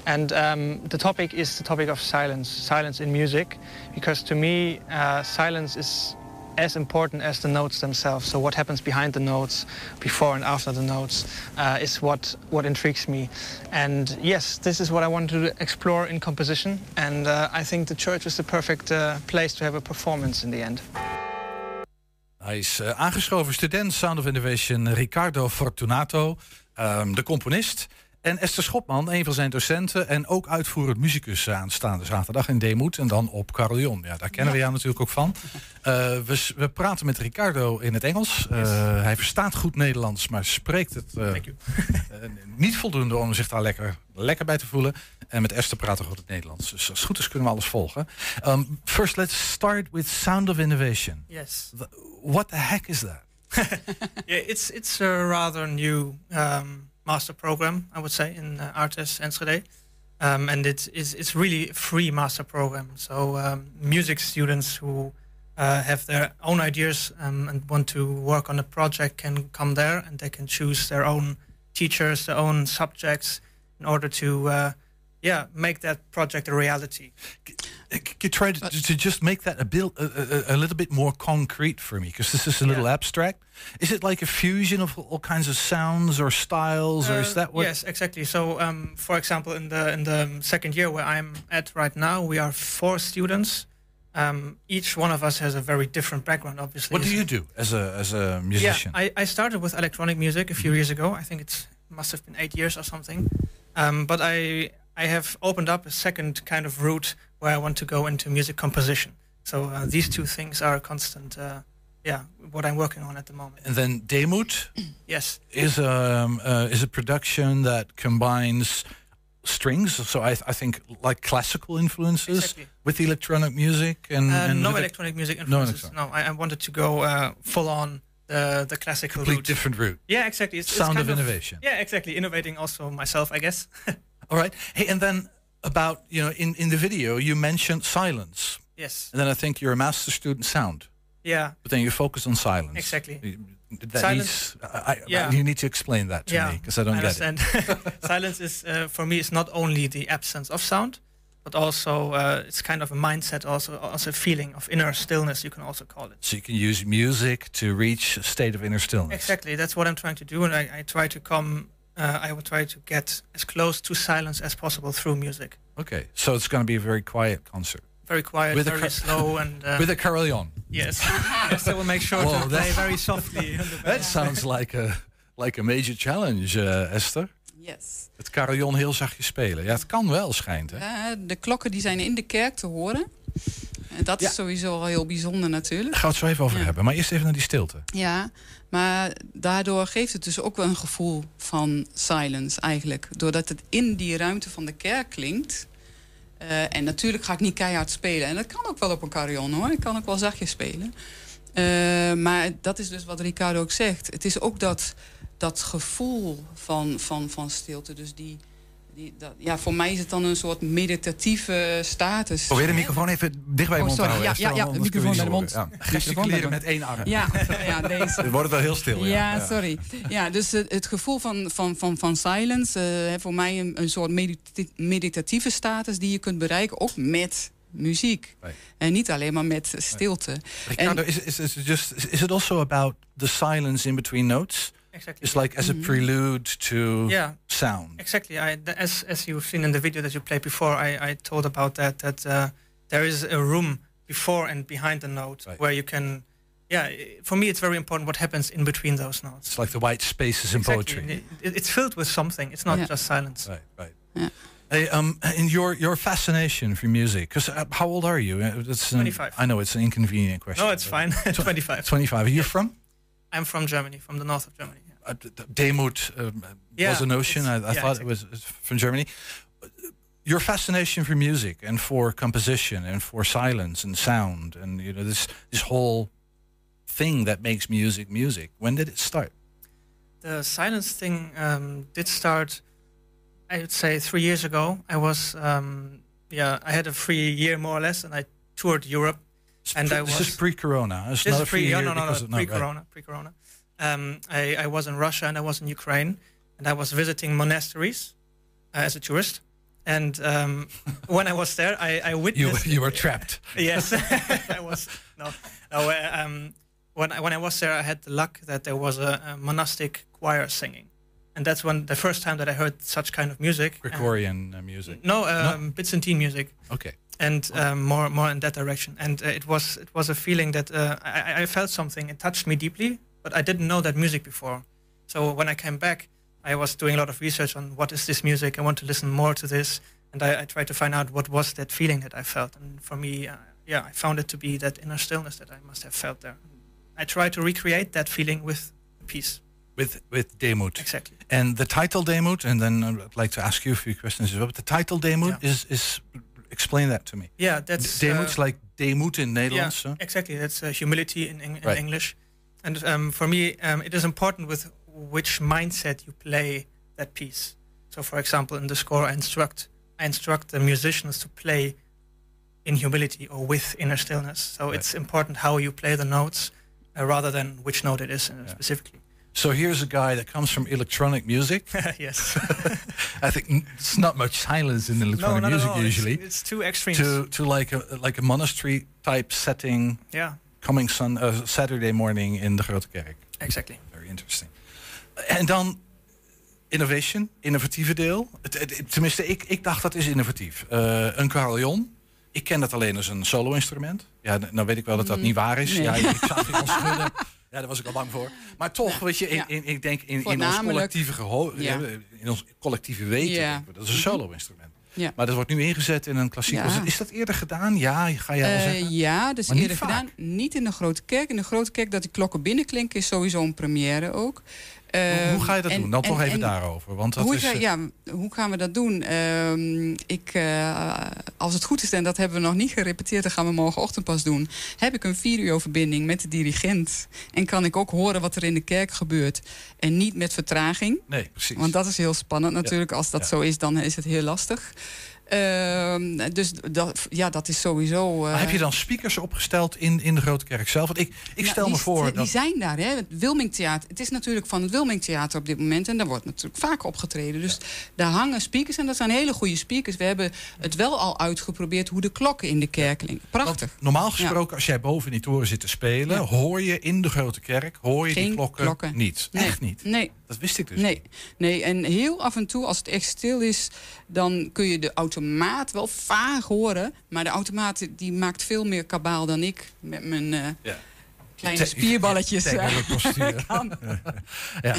And um, the topic is the topic of silence, silence in music, because to me, uh, silence is as important as the notes themselves. So what happens behind the notes, before and after the notes, uh, is what, what intrigues me. And yes, this is what I want to explore in composition. And uh, I think the church is the perfect uh, place to have a performance in the end. Hij is eh, aangeschoven student Sound of Innovation Riccardo Fortunato, ehm, de componist. En Esther Schopman, een van zijn docenten en ook uitvoerend muzikus aanstaande zaterdag in Demoed en dan op Carillon. Ja, daar kennen we jou natuurlijk ook van. Eh, we, we praten met Riccardo in het Engels. Eh, Hij verstaat goed Nederlands, maar spreekt het eh, [LAUGHS] eh, niet voldoende om zich daar lekker, lekker bij te voelen. En met Esther praten we goed het Nederlands. Dus als het goed is kunnen we alles volgen. Um, first, let's start with Sound of Innovation. Yes. What the heck is that? [LAUGHS] Yeah, it's it's a rather new um, master program, I would say, in uh, Artes Enschede. Um, and it is it's really a free master program. So um, music students who uh, have their own ideas um, and want to work on a project can come there and they can choose their own teachers, their own subjects in order to uh, yeah make that project a reality. Could try to, to just make that a, bit, a, a, a little bit more concrete for me? Because this is a little abstract. Is it like a fusion of all kinds of sounds or styles, or is Uh, that what? Yes, exactly. So, um, for example, in the in the second year where I'm at right now, we are four students. Um, each one of us has a very different background. Obviously. What do you do as a as a musician? Yeah, I, I started with electronic music a few years ago. I think it must have been eight years or something. Um, but I I have opened up a second kind of route where I want to go into music composition. So uh, these two things are a constant. Uh, yeah, what I'm working on at the moment. and then Demut [CLEARS THROAT] Yes. is um, uh, is a production that combines strings. So I, I think like classical influences Exactly. with electronic music and, Uh, and no a electronic music influences. electronic. No, I, I wanted to go uh, full on the the classical complete route. different route. Yeah, exactly. It's, it's Sound kind of innovation. Yeah, exactly. Innovating also myself, I guess. [LAUGHS] All right. Hey, and then about you know in in the video you mentioned silence. Yes. And then I think you're a master student sound. Yeah. But then you focus on silence. Exactly. That Silence- needs, I, I, Yeah. you need to explain that to yeah, me because I don't get it. understand. [LAUGHS] Silence is uh, for me is not only the absence of sound, but also uh, it's kind of a mindset, also also a feeling of inner stillness. You can also call it. So you can use music to reach a state of inner stillness. Exactly. That's what I'm trying to do, and I, I try to come. Uh, I will try to get as close to silence as possible through music. Okay, so it's going to be a very quiet concert. Very quiet, With a very car- slow, and [LAUGHS] uh, with a carillon. Yes, [LAUGHS] yes. I will make sure Whoa, to play very softly. [LAUGHS] That sounds like a like a major challenge, uh, Esther. Yes. Het carillon heel zachtjes spelen. Ja, het kan wel, schijnt. Hè? Eh, de klokken die zijn in de kerk te horen. En dat is sowieso al heel bijzonder natuurlijk. Daar gaan we het zo even over hebben. Maar eerst even naar die stilte. Ja, maar daardoor geeft het dus ook wel een gevoel van silence eigenlijk. Doordat het in die ruimte van de kerk klinkt. Eh, en natuurlijk ga ik niet keihard spelen. En dat kan ook wel op een carillon hoor. Ik kan ook wel zachtjes spelen. Eh, maar dat is dus wat Ricardo ook zegt. Het is ook dat, dat gevoel van, van, van stilte. Dus die, die, dat, ja, voor mij is het dan een soort meditatieve status. Probeer de microfoon even dicht bij je Oh, mond te houden. Ja, ja, ja, de microfoon bij de mond. Ja. Gesticuleren met één arm. Ja, [LAUGHS] ja, deze. Het wordt wel heel stil. Ja, Ja, sorry. Ja, dus het, het gevoel van, van, van, van silence, eh, voor mij een, een soort medita- meditatieve status die je kunt bereiken, ook met muziek. En niet alleen maar met stilte. Ricardo, En- is, is, is, just, is it also about the silence in between notes? Exactly. It's like as a Mhm. prelude to Yeah. sound. Exactly. I, th- as as you've seen in the video that you played before, I, I told about that that uh, there is a room before and behind the note where you can. Yeah, for me, it's very important what happens in between those notes. It's like the white spaces in Exactly. poetry. It- it's filled with something. It's not Yeah. just silence. Right, right. Hey, um, and your your fascination for music, because uh, how old are you? Uh, That's an- 25. I know it's an inconvenient question. No, it's fine. [LAUGHS] 25. 25. Are you from? I'm from Germany, from the north of Germany. Uh, Demut um, Yeah, was a notion. I, I yeah, thought it was from Germany. Your fascination for music and for composition and for silence and sound and you know this this whole thing that makes music music. When did it start? The silence thing um, did start, I would say, three years ago. I was, um, yeah, I had a free year more or less, and I toured Europe. and I this was is pre-corona. It's this not is a free pre, year no, no, no, no, no, right. pre-corona, pre-corona. Um, I, I was in Russia and I was in Ukraine, and I was visiting monasteries uh, as a tourist. And um, [LAUGHS] when I was there, I, I You witnessed. you were trapped. [LAUGHS] yes, [LAUGHS] I was. No, no. uh, Um, when I, when I was there, I had the luck that there was a, a monastic choir singing, and that's when the first time that I heard such kind of music. Gregorian uh, music. no, um, Byzantine music. Okay. And um, more more in that direction. And uh, it was it was a feeling that uh, I, I felt something. It touched me deeply, but I didn't know that music before. So when I came back, I was doing a lot of research on what is this music. I want to listen more to this, and I, I tried to find out what was that feeling that I felt. And for me, uh, yeah, I found it to be that inner stillness that I must have felt there. I tried to recreate that feeling with peace. with with Demut. Exactly. And the title Demut, and then I'd like to ask you a few questions as well. But the title Demut is is explain that to me. Yeah, that's, Demut's uh, like Demut in Nederlands. Yeah, huh? exactly. That's uh, humility in, in, in Right. English. And um, for me, um, it is important with which mindset you play that piece. So, for example, in the score, I instruct I instruct the musicians to play in humility or with inner stillness. So it's important how you play the notes uh, rather than which note it is uh, specifically. So here's a guy that comes from electronic music. [LAUGHS] yes. [LAUGHS] I think it's not much silence in electronic at music all. It's- usually. it's too extreme. To to like a like a monastery type setting. Yeah. Coming sun, uh, Saturday morning in de Grote Kerk. Exactly. Very interesting. En dan innovation, innovatieve deel. Het, het- het- tenminste, ik, ik dacht dat is innovatief. Eh, een carillon. Ik ken dat alleen als een solo-instrument. Ja, nou weet ik wel dat dat Mm, niet waar is. nee. Ja, ik [LAUGHS] zag je al schudden. Ja, daar was ik al bang voor. Maar toch, weet je, in, Ja. in, ik denk in, in ons collectieve gehoor, Ja. eh, in ons collectieve weten, Ja. dat is een solo-instrument. Ja. Maar dat wordt nu ingezet in een klassiek. Ja. Is dat eerder gedaan? Ja, ga jij wel Eh, zeggen. ja, dat is Maar eerder gedaan. Niet in de grote kerk. In de grote kerk dat die klokken binnenklinken is sowieso een première ook. Hoe, hoe Ehm, ga je dat en- doen? Dan toch en- even en daarover. Want dat hoe, is, ga, eh, ja, hoe gaan we dat doen? Ehm, ik, eh, als het goed is, en dat hebben we nog niet gerepeteerd, dan gaan we morgenochtend pas doen. Heb ik een videoverbinding met de dirigent. En kan ik ook horen wat er in de kerk gebeurt. En niet met vertraging. Nee, precies. Want dat is heel spannend natuurlijk. Als dat zo is, dan is het heel lastig. Ehm, dus dat, ja, dat is sowieso. eh, heb je dan speakers opgesteld in, in de Grote Kerk zelf? Want ik, ik nou, stel die me voor dat... Die zijn daar, hè? Het Wilmingtheater. Het is natuurlijk van het Wilmingtheater op dit moment. En daar wordt natuurlijk vaak opgetreden. Dus daar hangen speakers. En dat zijn hele goede speakers. We hebben het wel al uitgeprobeerd hoe de klokken in de kerk klinken. Prachtig. Normaal gesproken, als jij boven in die toren zit te spelen... hoor je in de Grote Kerk hoor je die klokken, klokken. niet. Nee. Echt niet. Nee. Dat wist ik dus Nee, nee, en heel af en toe, als het echt stil is, dan kun je de automaat wel vaag horen. Maar de automaat die maakt veel meer kabaal dan ik met mijn eh, Ja. kleine spierballetjes. [LAUGHS] postuur. [LAUGHS] kan. Ja.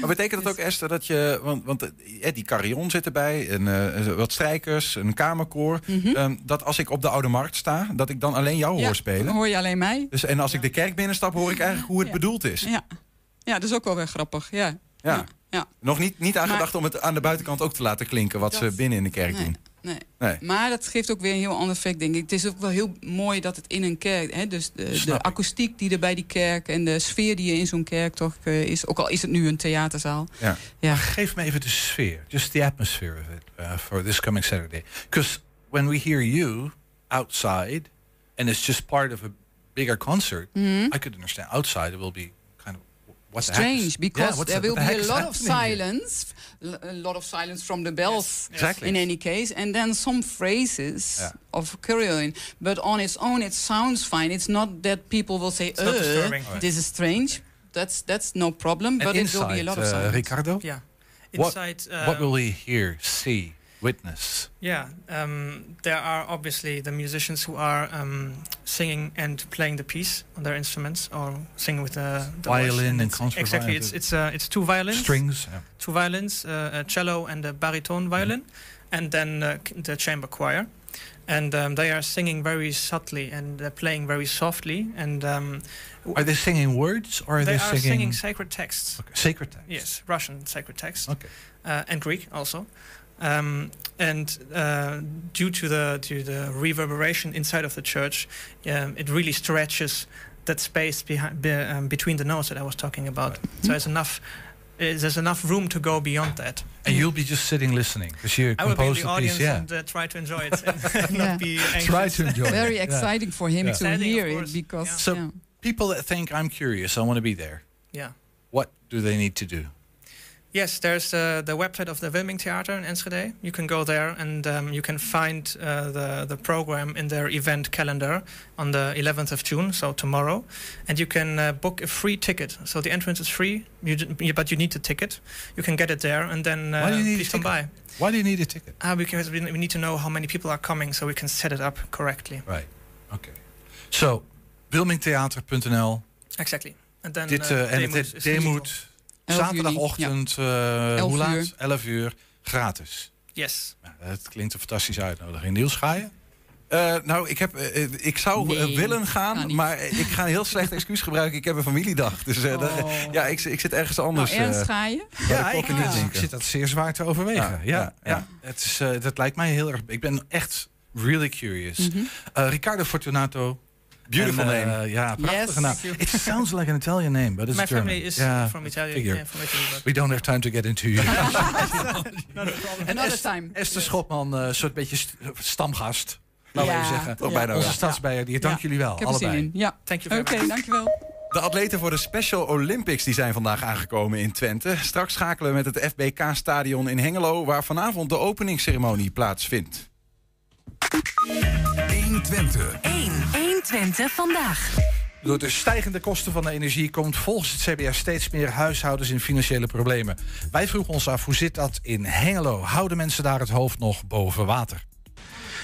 Maar betekent dat ook, Esther, dat je... Want, want eh, die carillon zit erbij, en, eh, wat strijkers, een kamerkoor. Ehm, dat als ik op de Oude Markt sta, dat ik dan alleen jou Ja, hoor spelen. dan hoor je alleen mij. Dus, en als ik de kerk binnenstap, hoor ik eigenlijk hoe het Ja. bedoeld is. Ja. Ja, dat is ook wel weer grappig. Ja. Ja. Ja. Nog niet, niet aan Maar- gedacht om het aan de buitenkant ook te laten klinken... wat ze binnen in de kerk Nee. doen. Nee. Nee. Maar dat geeft ook weer een heel ander effect, denk ik. Het is ook wel heel mooi dat het in een kerk... Hè, dus de, de akoestiek die er bij die kerk... en de sfeer die er in zo'n kerk toch eh, is... ook al is het nu een theaterzaal. Ja. Ja. Maar geef me even de sfeer. Just the atmosphere of it uh, for this coming Saturday. Because when we hear you outside... and it's just part of a bigger concert... Mhm. I could understand outside it will be kind of... What the heck strange because Yeah, what's there the- will the be a lot of happening here? silence, l- a lot of silence from the bells. Exactly. In any case, and then some phrases Yeah. of carillon, but on its own it sounds fine. It's not that people will say, not "Uh, disturbing." this is strange." That's that's no problem, And but it will be a lot of uh, silence. Ricardo? Yeah. What, Inside, uh, what will we hear, see, witness? Yeah, um, there are obviously the musicians who are um, singing and playing the piece on their instruments, or singing with the, the. Violin and it's- concert Exactly, it's it's uh, it's two violins, Strings, yeah. two violins, uh, a cello and a baritone violin, and then uh, the chamber choir. And um, they are singing very subtly and uh, playing very softly. And um, Are they singing words or are they, they, are singing, singing sacred texts. sacred text? Yes, Russian sacred text. Okay. Uh, and Greek also. Um, and uh, due to the to the reverberation inside of the church, um, it really stretches that space behind, be, um, between the notes that I was talking about. So there's enough. uh, There's enough room to go beyond that. And you'll be just sitting listening because you I will be in the the audience piece. Yeah. and uh, try to enjoy it [LAUGHS] and Yeah. [LAUGHS] not be anxious. Try to enjoy it. Very Yeah. exciting for him Yeah. to Exciting, hear it course. because So yeah. people that think I'm curious, I want to be there. Yeah. What do they need to do? Yes, there's uh, the website of the Wilming Theater in Enschede. You can go there and um, you can find uh, the, the program in their event calendar on the 11th of June, so tomorrow. And you can uh, book a free ticket. So the entrance is free, you, d- but you need a ticket. You can get it there and then uh, Why do you need a please come by. ticket? Why do you need a ticket? Uh, because we, we need to know how many people are coming so we can set it up correctly. Right. Okay. So, wilmingtheater.nl. Exactly. And then, Dit, uh, eh, en Demoed het is Demoed, Elf zaterdagochtend, eh, hoe laat? uur. 11 uur, gratis. Yes. Ja, dat klinkt een fantastische uitnodiging. Niels, ga je? Eh, nou, ik, heb, eh, ik zou Nee, willen ga gaan, maar ik ga een heel slecht [LAUGHS] excuus gebruiken. Ik heb een familiedag. Dus eh, dat- Oh. ja, ik, ik zit ergens anders. Nou, Ernst, eh, ga je? Ja, ik- ja. Ik zit dat zeer zwaar te overwegen. Ja, ja, ja. Het is, eh, dat lijkt mij heel erg... Ik ben echt really curious. Eh, Riccardo Fortunato. Beautiful En, eh, name. ja, prachtige Yes. naam. [LAUGHS] It sounds like an Italian name, but it's My German. family is from. Yeah, from Italy. But We don't have time to get into [LAUGHS] you. en Esther, time. Esther Schotman, een soort beetje st- stamgast. Laten we zeggen. Toch bijna Onze stadsbijer, die dank Ja. jullie wel. Ik heb er zin allebei. in. Ja. Thank you Oké, dankjewel. De atleten voor de Special Olympics die zijn vandaag aangekomen in Twente. Straks schakelen we met het FBK-stadion in Hengelo... waar vanavond de openingsceremonie plaatsvindt. 120. 1. 120 vandaag. Door de stijgende kosten van de energie komt volgens het CBS steeds meer huishoudens in financiële problemen. Wij vroegen ons af hoe zit dat in Hengelo? Houden mensen daar het hoofd nog boven water?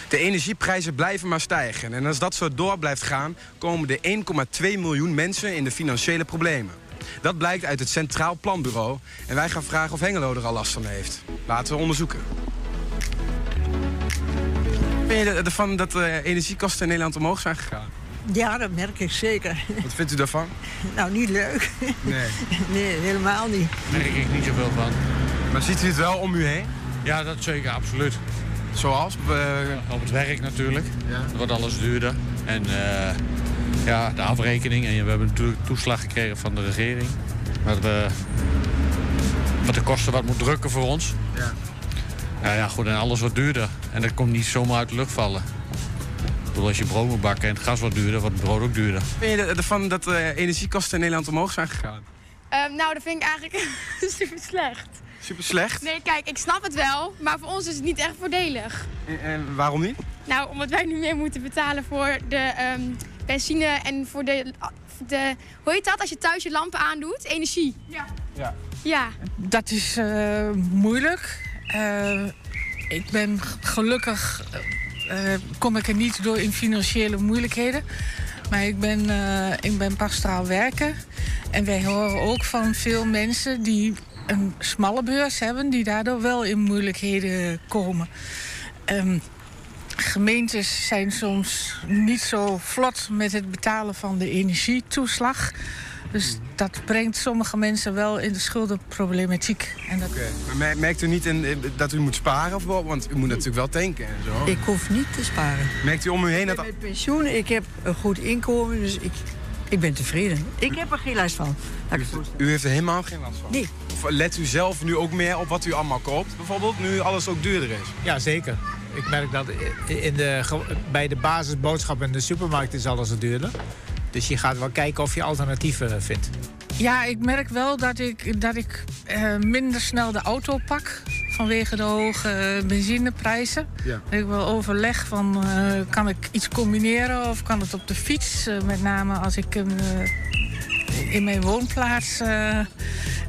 De energieprijzen blijven maar stijgen. En als dat zo door blijft gaan, komen de 1,2 miljoen mensen in de financiële problemen. Dat blijkt uit het Centraal Planbureau. En wij gaan vragen of Hengelo er al last van heeft. Laten we onderzoeken. Ben je er- ervan dat de energiekosten in Nederland omhoog zijn gegaan? Ja, dat merk ik zeker. Wat vindt u daarvan? [LAUGHS] Nou, niet leuk. Nee. [LAUGHS] Nee, helemaal niet. merk ik niet zoveel van. Maar ziet u het wel om u heen? Ja, dat zeker, absoluut. Zoals? eh, Op het werk natuurlijk. Het wordt alles duurder. En eh, ja, de afrekening. En we hebben natuurlijk toeslag gekregen van de regering. Wat, we, wat de kosten wat moet drukken voor ons. Ja. Nou ja, goed, en alles wordt duurder. En dat komt niet zomaar uit de lucht vallen. Ik bedoel, als je brood moet bakken en het gas wordt duurder, wordt het brood ook duurder. Ben je er- ervan dat de energiekosten in Nederland omhoog zijn gegaan? Ehm, nou, dat vind ik eigenlijk [LAUGHS] super slecht. Super slecht. Nee, kijk, ik snap het wel, maar voor ons is het niet echt voordelig. En, en waarom niet? Nou, omdat wij nu meer moeten betalen voor de ehm, benzine en voor de, de... Hoe heet dat als je thuis je lampen aandoet? Energie. Ja. Ja. Ja. Dat is eh, moeilijk. Eh, ik ben gelukkig, eh, eh, kom ik er niet door in financiële moeilijkheden. Maar ik ben, eh, ik ben pastoraal werken. En wij horen ook van veel mensen die een smalle beurs hebben... die daardoor wel in moeilijkheden komen. Ehm, gemeentes zijn soms niet zo vlot met het betalen van de energietoeslag... Dus dat brengt sommige mensen wel in de schuldenproblematiek. En dat... Maar mer- merkt u niet in, dat u moet sparen? Of wel? Want u moet natuurlijk wel tanken en zo. Ik hoef niet te sparen. Merkt u om u heen dat... Met pensioen, ik heb een goed inkomen, dus ik, ik ben tevreden. Ik heb er geen last van. Ik. U heeft er helemaal geen last van? Nee. Of let u zelf nu ook meer op wat u allemaal koopt, bijvoorbeeld, nu alles ook duurder is? Ja, zeker. Ik merk dat in de, bij de basisboodschappen in de supermarkt is alles duurder. Dus je gaat wel kijken of je alternatieven vindt. Ja, ik merk wel dat ik, dat ik eh, minder snel de auto pak. Vanwege de hoge benzineprijzen. Ja. Dat ik wel overleg van, eh, kan ik iets combineren of kan het op de fiets? Eh, met name als ik eh, in mijn woonplaats eh,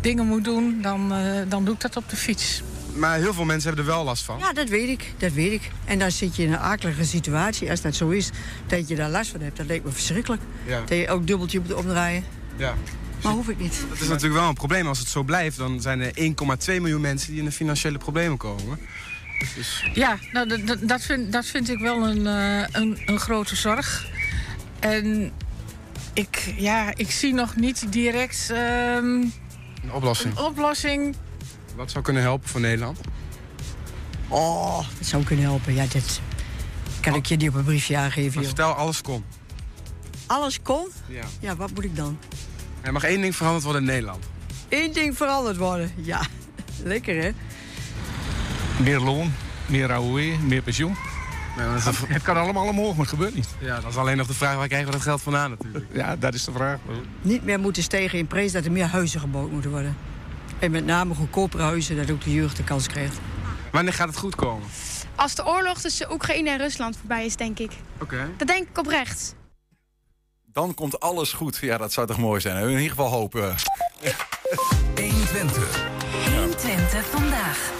dingen moet doen, dan, eh, dan doe ik dat op de fiets. Maar heel veel mensen hebben er wel last van. Ja, dat weet ik, dat weet ik. En dan zit je in een akelige situatie. Als dat zo is, dat je daar last van hebt, dat lijkt me verschrikkelijk. Ja. Dat je ook dubbeltje moet omdraaien. Ja. Maar hoef ik niet. Dat is natuurlijk wel een probleem. Als het zo blijft, dan zijn er 1,2 miljoen mensen die in de financiële problemen komen. Dus, Ja, nou, dat- dat, dat, vind, dat vind ik wel een, eh, een, een grote zorg. En ik, ja, ik zie nog niet direct ehm, een oplossing. een oplossing. Wat zou kunnen helpen voor Nederland? Oh, dat zou kunnen helpen. Ja, dit kan ik je niet op een briefje aangeven. Maar stel, alles kon. Alles kon? Ja. Ja, wat moet ik dan? Er mag één ding veranderd worden in Nederland. Eén ding veranderd worden. Ja, [LAUGHS] lekker hè? Meer loon, meer AOW, meer pensioen. Het kan allemaal omhoog, maar het gebeurt niet. Ja, dat is alleen nog de vraag, waar krijgen we dat geld vandaan natuurlijk. Ja, dat is de vraag. Niet meer moeten stijgen in prijs dat er meer huizen gebouwd moeten worden. En met name goedkopere huizen, dat ook de jeugd de kans krijgt. Wanneer gaat het goed komen? Als de oorlog tussen Oekraïne en Rusland voorbij is, denk ik. Oké. Dat denk ik oprecht. Dan komt alles goed. Ja, dat zou toch mooi zijn. In ieder geval hopen. [LAUGHS] 120. 120 vandaag.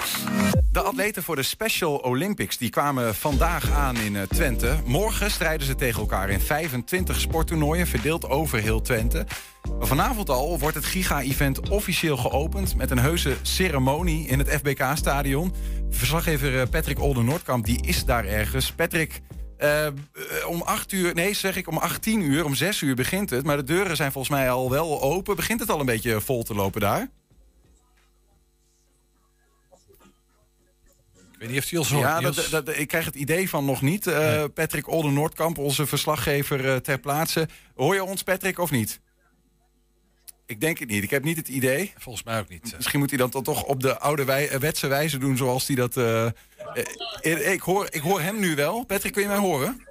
De atleten voor de Special Olympics die kwamen vandaag aan in eh, Twente. Morgen strijden ze tegen elkaar in 25 sporttoernooien, verdeeld over heel Twente. Vanavond al wordt het giga-event officieel geopend... met een heuse ceremonie in het FBK-stadion. Verslaggever eh, Patrick Olden-Noordkamp die is daar ergens. Patrick, eh, om 8 uur, nee zeg ik om 18 uur, om 6 uur begint het. Maar de deuren zijn volgens mij al wel open. Begint het al een beetje vol te lopen daar? Weet niet of hij ons hoort. Ja, dat, dat, ik krijg het idee van nog niet. Eh, Patrick Olden Noordkamp, onze verslaggever eh, ter plaatse. Hoor je ons, Patrick, of niet? Ik denk het niet. Ik heb niet het idee. Volgens mij ook niet. Misschien moet hij dat dan toch op de oude wij, eh, wetse wijze doen zoals hij dat... eh, eh, eh, ik, hoor, ik hoor hem nu wel. Patrick, kun je mij horen?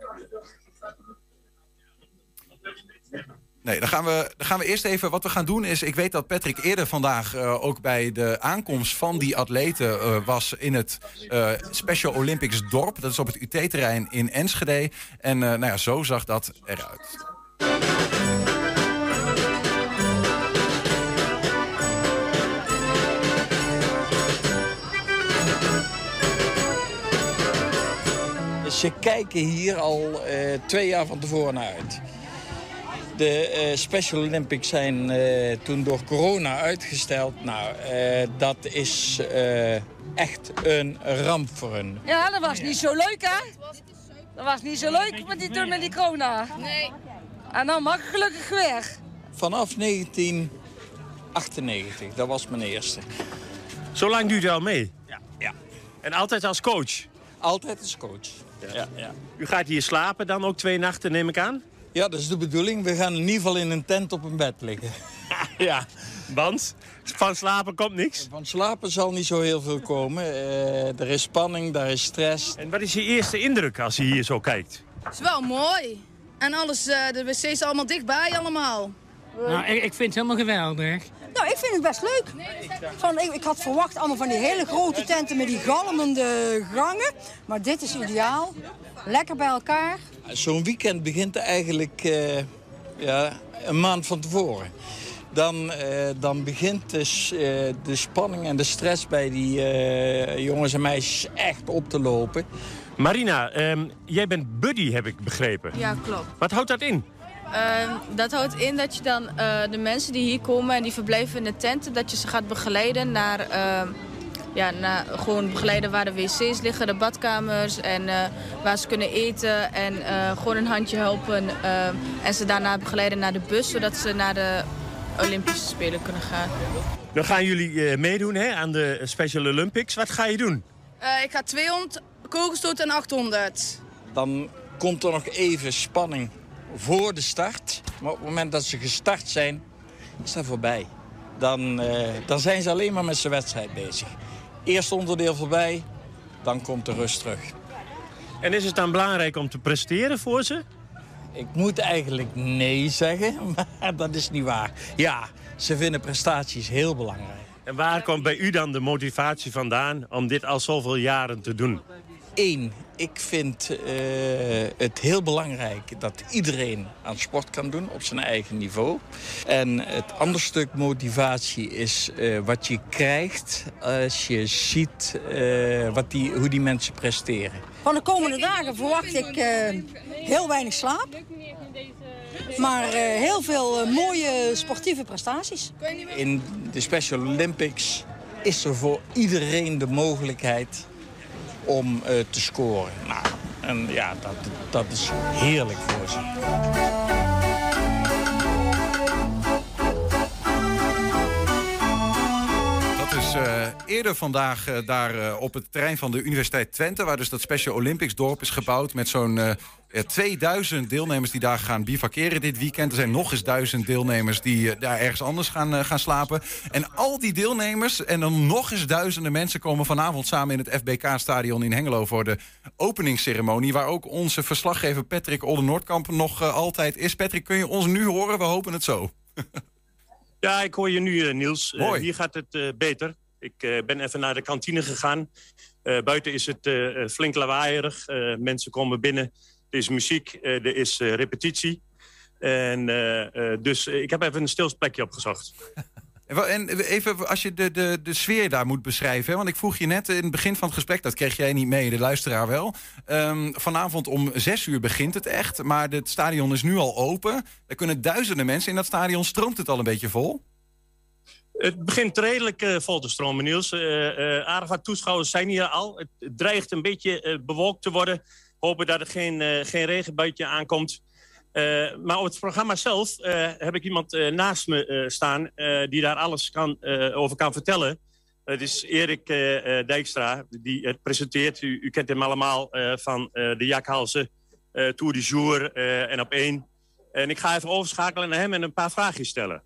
Nee, dan gaan, we, dan gaan we eerst even. Wat we gaan doen is. Ik weet dat Patrick eerder vandaag eh, ook bij de aankomst van die atleten eh, was in het eh, Special Olympics dorp. Dat is op het UT-terrein in Enschede. En nou ja, zo zag dat eruit. Ze kijken hier al twee jaar van tevoren naar uit. De eh, Special Olympics zijn eh, toen door corona uitgesteld. Nou, eh, dat is eh, echt een ramp voor hun. Ja, dat was niet zo leuk, hè? Dat was niet zo leuk met die, toen met die corona. Nee. En dan mag ik gelukkig weer. Vanaf 1998, dat was mijn eerste. Zo lang duurt u al mee? Ja. ja. En altijd als coach? Altijd als coach. Ja. Ja, U gaat hier slapen dan ook twee nachten, neem ik aan? Ja, dat is de bedoeling. We gaan in ieder geval in een tent op een bed liggen. [LAUGHS] ja, want van slapen komt niks? Van slapen zal niet zo heel veel komen. Eh, er is spanning, er is stress. En wat is je eerste indruk als je hier zo kijkt? Het is wel mooi. En alles, eh, de wc's allemaal dichtbij allemaal. Nou, ik, ik vind het helemaal geweldig. Nou, ik vind het best leuk. Van, ik, ik had verwacht allemaal van die hele grote tenten met die galmende gangen. Maar dit is ideaal. Lekker bij elkaar. Zo'n weekend begint eigenlijk eh, ja, een maand van tevoren. Dan, eh, dan begint dus, eh, de spanning en de stress bij die eh, jongens en meisjes echt op te lopen. Marina, ehm, jij bent buddy, heb ik begrepen. Ja, klopt. Wat houdt dat in? Ehm, dat houdt in dat je dan eh, de mensen die hier komen en die verblijven in de tenten, dat je ze gaat begeleiden naar, ehm, ja, naar gewoon begeleiden waar de wc's liggen, de badkamers en eh, waar ze kunnen eten en eh, gewoon een handje helpen ehm, en ze daarna begeleiden naar de bus, zodat ze naar de Olympische Spelen kunnen gaan. Dan gaan jullie eh, meedoen hè, aan de Special Olympics. Wat ga je doen? Eh, ik ga 200 kogelstoot en 800. Dan komt er nog even spanning voor de start. Maar op het moment dat ze gestart zijn, is dat voorbij. Dan, eh, dan zijn ze alleen maar met zijn wedstrijd bezig. Eerste onderdeel voorbij, dan komt de rust terug. En is het dan belangrijk om te presteren voor ze? Ik moet eigenlijk nee zeggen, [LAUGHS] maar dat is niet waar. Ja, ze vinden prestaties heel belangrijk. En waar komt bij u dan de motivatie vandaan om dit al zoveel jaren te doen? Eén, ik vind eh, het heel belangrijk dat iedereen aan sport kan doen op zijn eigen niveau. En het andere stuk motivatie is eh, wat je krijgt als je ziet eh, wat die, hoe die mensen presteren. Van de komende dagen verwacht ik heel weinig slaap. Maar heel veel mooie sportieve prestaties. In de Special Olympics is er voor iedereen de mogelijkheid om eh, te scoren. Nou, en ja, dat, dat is heerlijk voor ze. Dat is eh, eerder vandaag eh, daar op het terrein van de Universiteit Twente... waar dus dat Special Olympics dorp is gebouwd... met zo'n 2000 deelnemers die daar gaan bivakeren dit weekend. Er zijn nog eens duizend deelnemers die eh, daar ergens anders gaan, eh, gaan slapen. En al die deelnemers en dan nog eens duizenden mensen... komen vanavond samen in het FBK-stadion in Hengelo... voor de openingsceremonie... waar ook onze verslaggever Patrick Olden-Noordkamp nog eh, altijd is. Patrick, kun je ons nu horen? We hopen het zo. [LAUGHS] Ja, ik hoor je nu, Niels. Mooi. hier gaat het beter. Ik ben even naar de kantine gegaan. Buiten is het flink lawaaierig. Mensen komen binnen. Er is muziek, eh, er is eh, repetitie. En eh, eh, dus eh, ik heb even een stil plekje opgezocht. [LAUGHS] En even als je de, de, de sfeer daar moet beschrijven. Hè? Want ik vroeg je net in het begin van het gesprek, dat kreeg jij niet mee, de luisteraar wel. Ehm, vanavond om zes uur begint het echt. Maar het stadion is nu al open. Er kunnen duizenden mensen in dat stadion. Stroomt het al een beetje vol? Het begint redelijk eh, vol te stromen, Niels. Eh, eh, aardig wat toeschouwers zijn hier al. Het, dreigt een beetje eh, bewolkt te worden. Hopen dat er geen, eh, geen regenbuitje aankomt. Eh, maar op het programma zelf eh, heb ik iemand naast me staan... die daar alles kan, over kan vertellen. Het is Erik Dijkstra, die het presenteert. U, u kent hem allemaal van de Jakhalse eh, Tour du Jour en op één. En ik ga even overschakelen naar hem en een paar vraagjes stellen.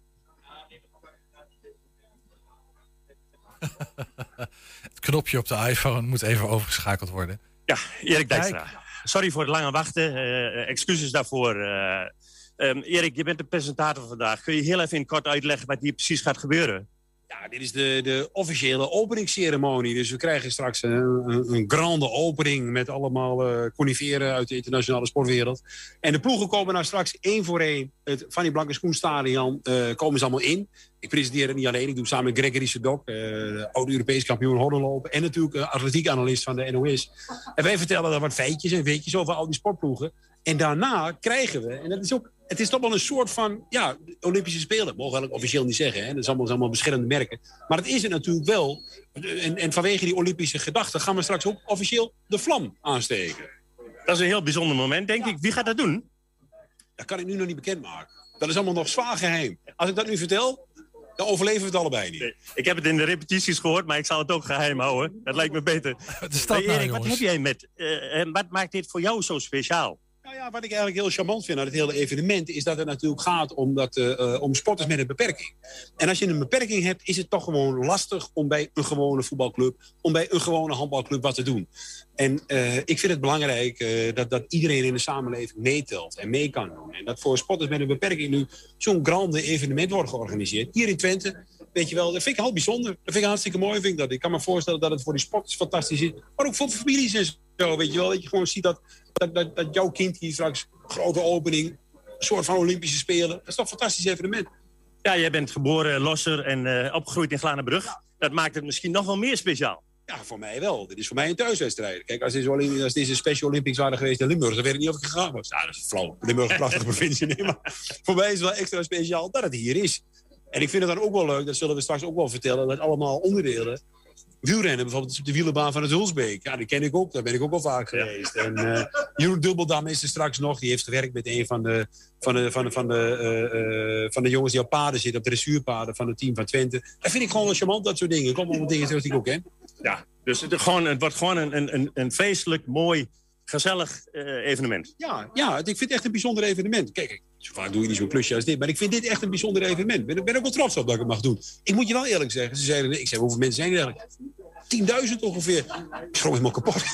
[LAUGHS] Het knopje op de iPhone moet even overgeschakeld worden. Ja, Erik Dijkstra. Sorry voor het lange wachten. eh, excuses daarvoor. eh. Ehm, Erik, je bent de presentator vandaag. Kun je heel even in kort uitleggen wat hier precies gaat gebeuren? Ja, dit is de, de officiële openingsceremonie. Dus we krijgen straks een, een, grande opening met allemaal eh coniferen uit de internationale sportwereld. En de ploegen komen nou straks één voor één het Fanny Blanke Schoenstadion eh komen ze allemaal in. Ik presenteer het niet alleen, ik doe samen met Gregory Sedok, eh de oude-Europees kampioen hordenlopen en natuurlijk uh, atletiek-analyst van de NOS. En wij vertellen dan wat feitjes en weetjes over al die sportploegen. En daarna krijgen we, en dat is ook, het is toch wel een soort van, ja, Olympische Spelen. Dat mogen we eigenlijk officieel niet zeggen, hè? dat is allemaal, allemaal beschermde merken. Maar het is het natuurlijk wel. En, en vanwege die Olympische gedachte gaan we straks ook officieel de vlam aansteken. Dat is een heel bijzonder moment, denk ik. Wie gaat dat doen? Dat kan ik nu nog niet bekendmaken. Dat is allemaal nog zwaar geheim. Als ik dat nu vertel, dan overleven we het allebei niet. Ik heb het in de repetities gehoord, maar ik zal het ook geheim houden. Dat lijkt me beter. [LAUGHS] Hey, nou, Erik, wat heb jij met... eh, en wat maakt dit voor jou zo speciaal? Nou ja, wat ik eigenlijk heel charmant vind aan het hele evenement... is dat het natuurlijk gaat om, dat, eh, eh, om sporters met een beperking. En als je een beperking hebt, is het toch gewoon lastig... om bij een gewone voetbalclub, om bij een gewone handbalclub wat te doen. En eh, ik vind het belangrijk eh, dat, dat iedereen in de samenleving meetelt en mee kan doen. En dat voor sporters met een beperking nu zo'n grande evenement wordt georganiseerd. Hier in Twente, weet je wel, dat vind ik heel bijzonder. Dat vind ik hartstikke mooi. Vind ik, dat. ik kan me voorstellen dat het voor die sporters fantastisch is. Maar ook voor families en zo, weet je wel. Dat je gewoon ziet dat, dat, dat, dat jouw kind hier straks, grote opening, een soort van Olympische Spelen. Dat is toch een fantastisch evenement. Ja, jij bent geboren losser en eh, opgegroeid in Glanenbrug. Dat maakt het misschien nog wel meer speciaal. Ja, voor mij wel. Dit is voor mij een thuiswedstrijd. Kijk, als deze, als deze Special Olympics waren geweest in Limburg... dan weet ik niet of ik gegaan was. Nou, dat is flauw. Limburg is een prachtige [LAUGHS] provincie. Nee, voor mij is het wel extra speciaal dat het hier is. En ik vind het dan ook wel leuk, dat zullen we straks ook wel vertellen... dat allemaal onderdelen... Wielrennen, bijvoorbeeld op de wielenbaan van het Hulsbeek. Ja, die ken ik ook. Daar ben ik ook al vaak geweest. En eh Jeroen Dubbeldam is er straks nog. Die heeft gewerkt met een van de, van de, van de, van de, eh, eh, van de jongens die op paden zitten. Op dressuurpaden van het team van Twente. Dat vind ik gewoon wel charmant, dat soort dingen. Ik kom allemaal dingen zoals ik ook ken. Ja, dus het, gewoon, het wordt gewoon een, een, een feestelijk, mooi, gezellig eh, evenement. Ja, ja, ik vind het echt een bijzonder evenement. Kijk, zo vaak doe je niet zo'n klusje als dit. Maar ik vind dit echt een bijzonder evenement. Ik ben, ben ook wel trots op dat ik het mag doen. Ik moet je wel eerlijk zeggen. Ze zeiden, ik zei, hoeveel mensen zijn er eigenlijk? 10.000 ongeveer. Ik schrok helemaal kapot. [LAUGHS]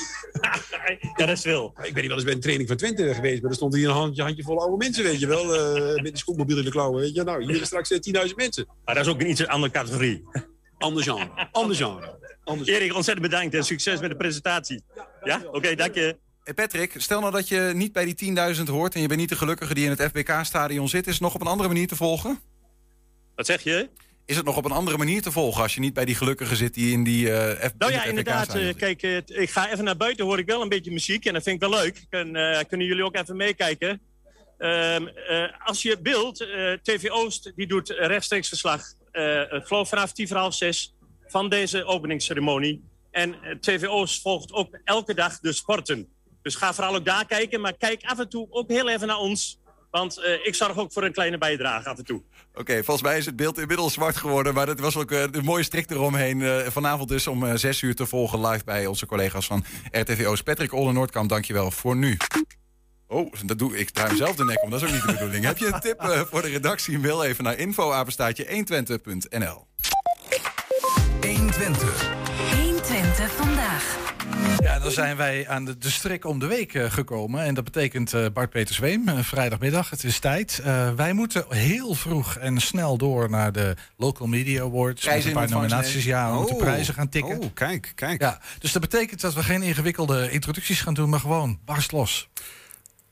ja, dat is veel. Ik ben niet wel eens bij een training van Twente geweest. Maar er stond hier een handje, handje vol oude mensen, weet je wel. eh, met een scootmobiel in de klauwen, weet je. Nou, hier straks eh, 10.000 mensen. Maar dat is ook een iets andere categorie. Ander genre. Ander genre. Erik, ontzettend bedankt en succes met de presentatie. Ja? Oké, dank je. Hey Patrick, stel nou dat je niet bij die 10.000 hoort... en je bent niet de gelukkige die in het FBK-stadion zit... is het nog op een andere manier te volgen? Wat zeg je? Is het nog op een andere manier te volgen als je niet bij die gelukkige zit die in die uh, F Nou ja, inderdaad. Uh, kijk, uh, ik ga even naar buiten, hoor ik wel een beetje muziek en dat vind ik wel leuk. En, kunnen jullie ook even meekijken? Ehm, als je wilt, TV Oost die doet rechtstreeks verslag. het geloof vanaf tien voor half zes van deze openingsceremonie. En TV Oost volgt ook elke dag de sporten. Dus ga vooral ook daar kijken, maar kijk af en toe ook heel even naar ons. Want uh, ik zorg ook voor een kleine bijdrage af en toe. Oké, volgens mij is het beeld inmiddels zwart geworden. Maar het was ook uh, een mooie strik eromheen. Uh, vanavond dus om zes uur te volgen live bij onze collega's van RTV Oost. Patrick Olle Noordkamp, dankjewel voor nu. Oh, dat doe ik. draai mezelf de nek om. Dat is ook niet de bedoeling. Heb je een tip voor de redactie? Mail even naar info-120.nl 120. 120 vandaag. Ja, dan zijn wij aan de, de strik om de week uh, gekomen. En dat betekent uh, Bart Peter Zweem, uh, vrijdagmiddag. Het is tijd. wij moeten heel vroeg en snel door naar de Local Media Awards. Met een paar nominaties. Ja, we moeten Oh. prijzen gaan tikken. Oh, kijk, kijk. Ja, dus dat betekent dat we geen ingewikkelde introducties gaan doen, maar gewoon barst los.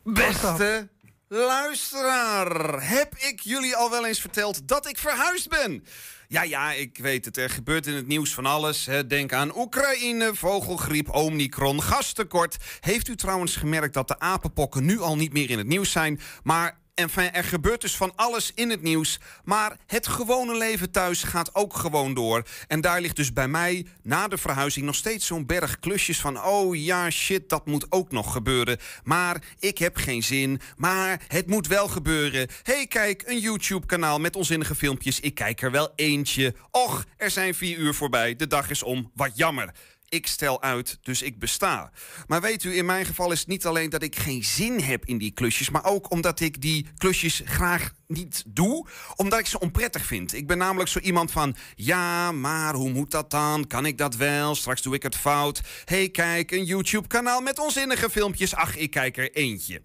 Beste luisteraar, heb ik jullie al wel eens verteld dat ik verhuisd ben? Ja, ja, ik weet het. Er gebeurt in het nieuws van alles. Denk aan Oekraïne, vogelgriep, Omicron, gastekort. Heeft u trouwens gemerkt dat de apenpokken nu al niet meer in het nieuws zijn? Maar enfin, er gebeurt dus van alles in het nieuws. Maar het gewone leven thuis gaat ook gewoon door. En daar ligt dus bij mij na de verhuizing nog steeds zo'n berg klusjes van... oh ja, shit, dat moet ook nog gebeuren. Maar ik heb geen zin. Maar het moet wel gebeuren. hey, kijk, een YouTube-kanaal met onzinnige filmpjes. Ik kijk er wel eentje. Och, er zijn vier uur voorbij. De dag is om. Wat jammer. Ik stel uit, dus ik besta. Maar weet u, in mijn geval is het niet alleen dat ik geen zin heb in die klusjes, maar ook omdat ik die klusjes graag niet doe, omdat ik ze onprettig vind. Ik ben namelijk zo iemand van, ja, maar hoe moet dat dan? Kan ik dat wel? Straks doe ik het fout. hey, kijk, een YouTube-kanaal met onzinnige filmpjes. Ach, ik kijk er eentje.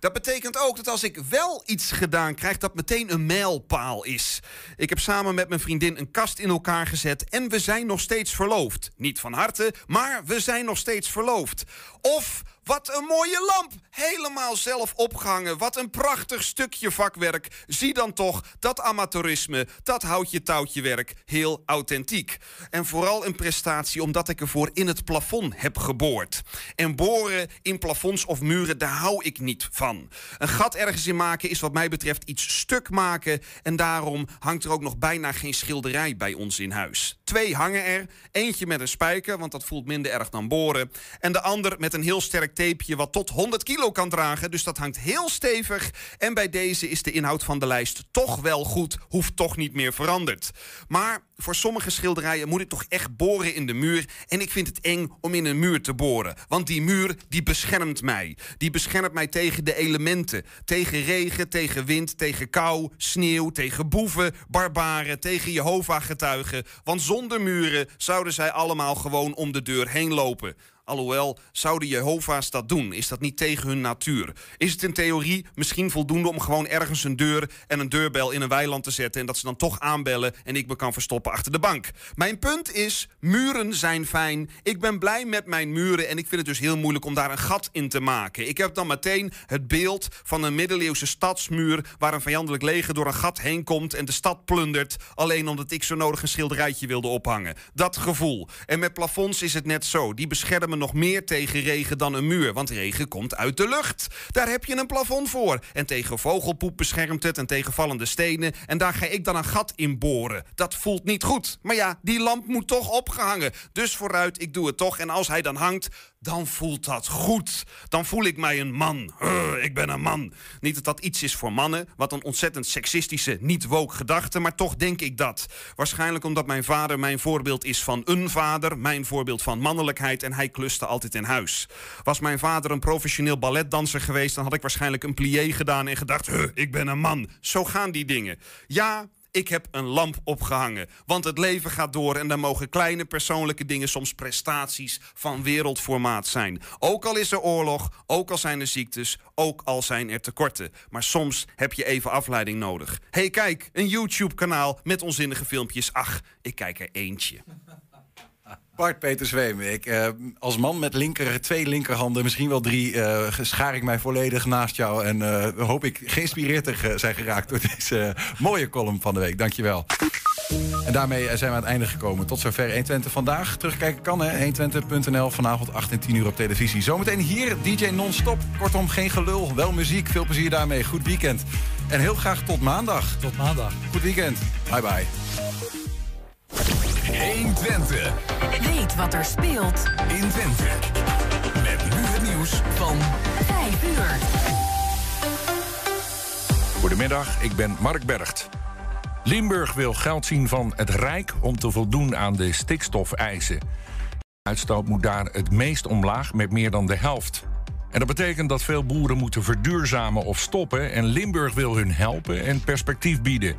Dat betekent ook dat als ik wel iets gedaan krijg, dat meteen een mijlpaal is. Ik heb samen met mijn vriendin een kast in elkaar gezet en we zijn nog steeds verloofd. Niet van harte, maar we zijn nog steeds verloofd. Of wat een mooie lamp! Helemaal zelf opgehangen. Wat een prachtig stukje vakwerk. Zie dan toch dat amateurisme, dat houtje touwtje werk heel authentiek. En vooral een prestatie omdat ik ervoor in het plafond heb geboord. En boren in plafonds of muren, daar hou ik niet van. Een gat ergens in maken is wat mij betreft iets stuk maken. En daarom hangt er ook nog bijna geen schilderij bij ons in huis. Twee hangen er. Eentje met een spijker, want dat voelt minder erg dan boren. En de ander met een heel sterk tapeje wat tot 100 kilo kan dragen. Dus dat hangt heel stevig. En bij deze is de inhoud van de lijst toch wel goed. Hoeft toch niet meer veranderd. Maar voor sommige schilderijen moet ik toch echt boren in de muur. En ik vind het eng om in een muur te boren. Want die muur, die beschermt mij. Die beschermt mij tegen de elementen. Tegen regen, tegen wind, tegen kou, sneeuw, tegen boeven, barbaren, tegen Jehovah-getuigen. Want zonder muren zouden zij allemaal gewoon om de deur heen lopen. Alhoewel, zouden Jehovah's dat doen? Is dat niet tegen hun natuur? Is het in theorie misschien voldoende om gewoon ergens een deur en een deurbel in een weiland te zetten en dat ze dan toch aanbellen en ik me kan verstoppen achter de bank? Mijn punt is, muren zijn fijn. Ik ben blij met mijn muren en ik vind het dus heel moeilijk om daar een gat in te maken. Ik heb dan meteen het beeld van een middeleeuwse stadsmuur waar een vijandelijk leger door een gat heen komt en de stad plundert, alleen omdat ik zo nodig een schilderijtje wilde ophangen. Dat gevoel. En met plafonds is het net zo. Die beschermen nog meer tegen regen dan een muur, want regen komt uit de lucht. Daar heb je een plafond voor. En tegen vogelpoep beschermt het en tegen vallende stenen. En daar ga ik dan een gat in boren. Dat voelt niet goed. Maar ja, die lamp moet toch opgehangen. Dus vooruit, ik doe het toch. En als hij dan hangt, dan voelt dat goed. Dan voel ik mij een man. Ik ben een man. Niet dat dat iets is voor mannen, wat een ontzettend seksistische, niet woke gedachte, maar toch denk ik dat. Waarschijnlijk omdat mijn vader mijn voorbeeld is van een vader, mijn voorbeeld van mannelijkheid en hij kluste altijd in huis. Was mijn vader een professioneel balletdanser geweest, dan had ik waarschijnlijk een plié gedaan en gedacht, huh, ik ben een man. Zo gaan die dingen. Ja, ik heb een lamp opgehangen. Want het leven gaat door en dan mogen kleine persoonlijke dingen soms prestaties van wereldformaat zijn. Ook al is er oorlog, ook al zijn er ziektes, ook al zijn er tekorten. Maar soms heb je even afleiding nodig. hey, kijk, een YouTube-kanaal met onzinnige filmpjes. Ach, ik kijk er eentje. Bart Peter Zweem, ik, eh, als man met linker, twee linkerhanden, misschien wel drie, eh, schaar ik mij volledig naast jou. En eh, hoop ik geïnspireerd te zijn geraakt door deze mooie column van de week. Dankjewel. En daarmee zijn we aan het einde gekomen. Tot zover 120 vandaag. Terugkijken kan, hè? 120.nl. Vanavond 8 en 10 uur op televisie. Zometeen hier DJ non-stop. Kortom, geen gelul, wel muziek. Veel plezier daarmee. Goed weekend. En heel graag tot maandag. Tot maandag. Goed weekend. Bye bye. 120. Weet wat er speelt in Twente. Met nu het nieuws van 5 uur. Goedemiddag, ik ben Mark Bergt. Limburg wil geld zien van het Rijk om te voldoen aan de stikstofeisen. Uitstoot moet daar het meest omlaag met meer dan de helft. En dat betekent dat veel boeren moeten verduurzamen of stoppen... en Limburg wil hun helpen en perspectief bieden.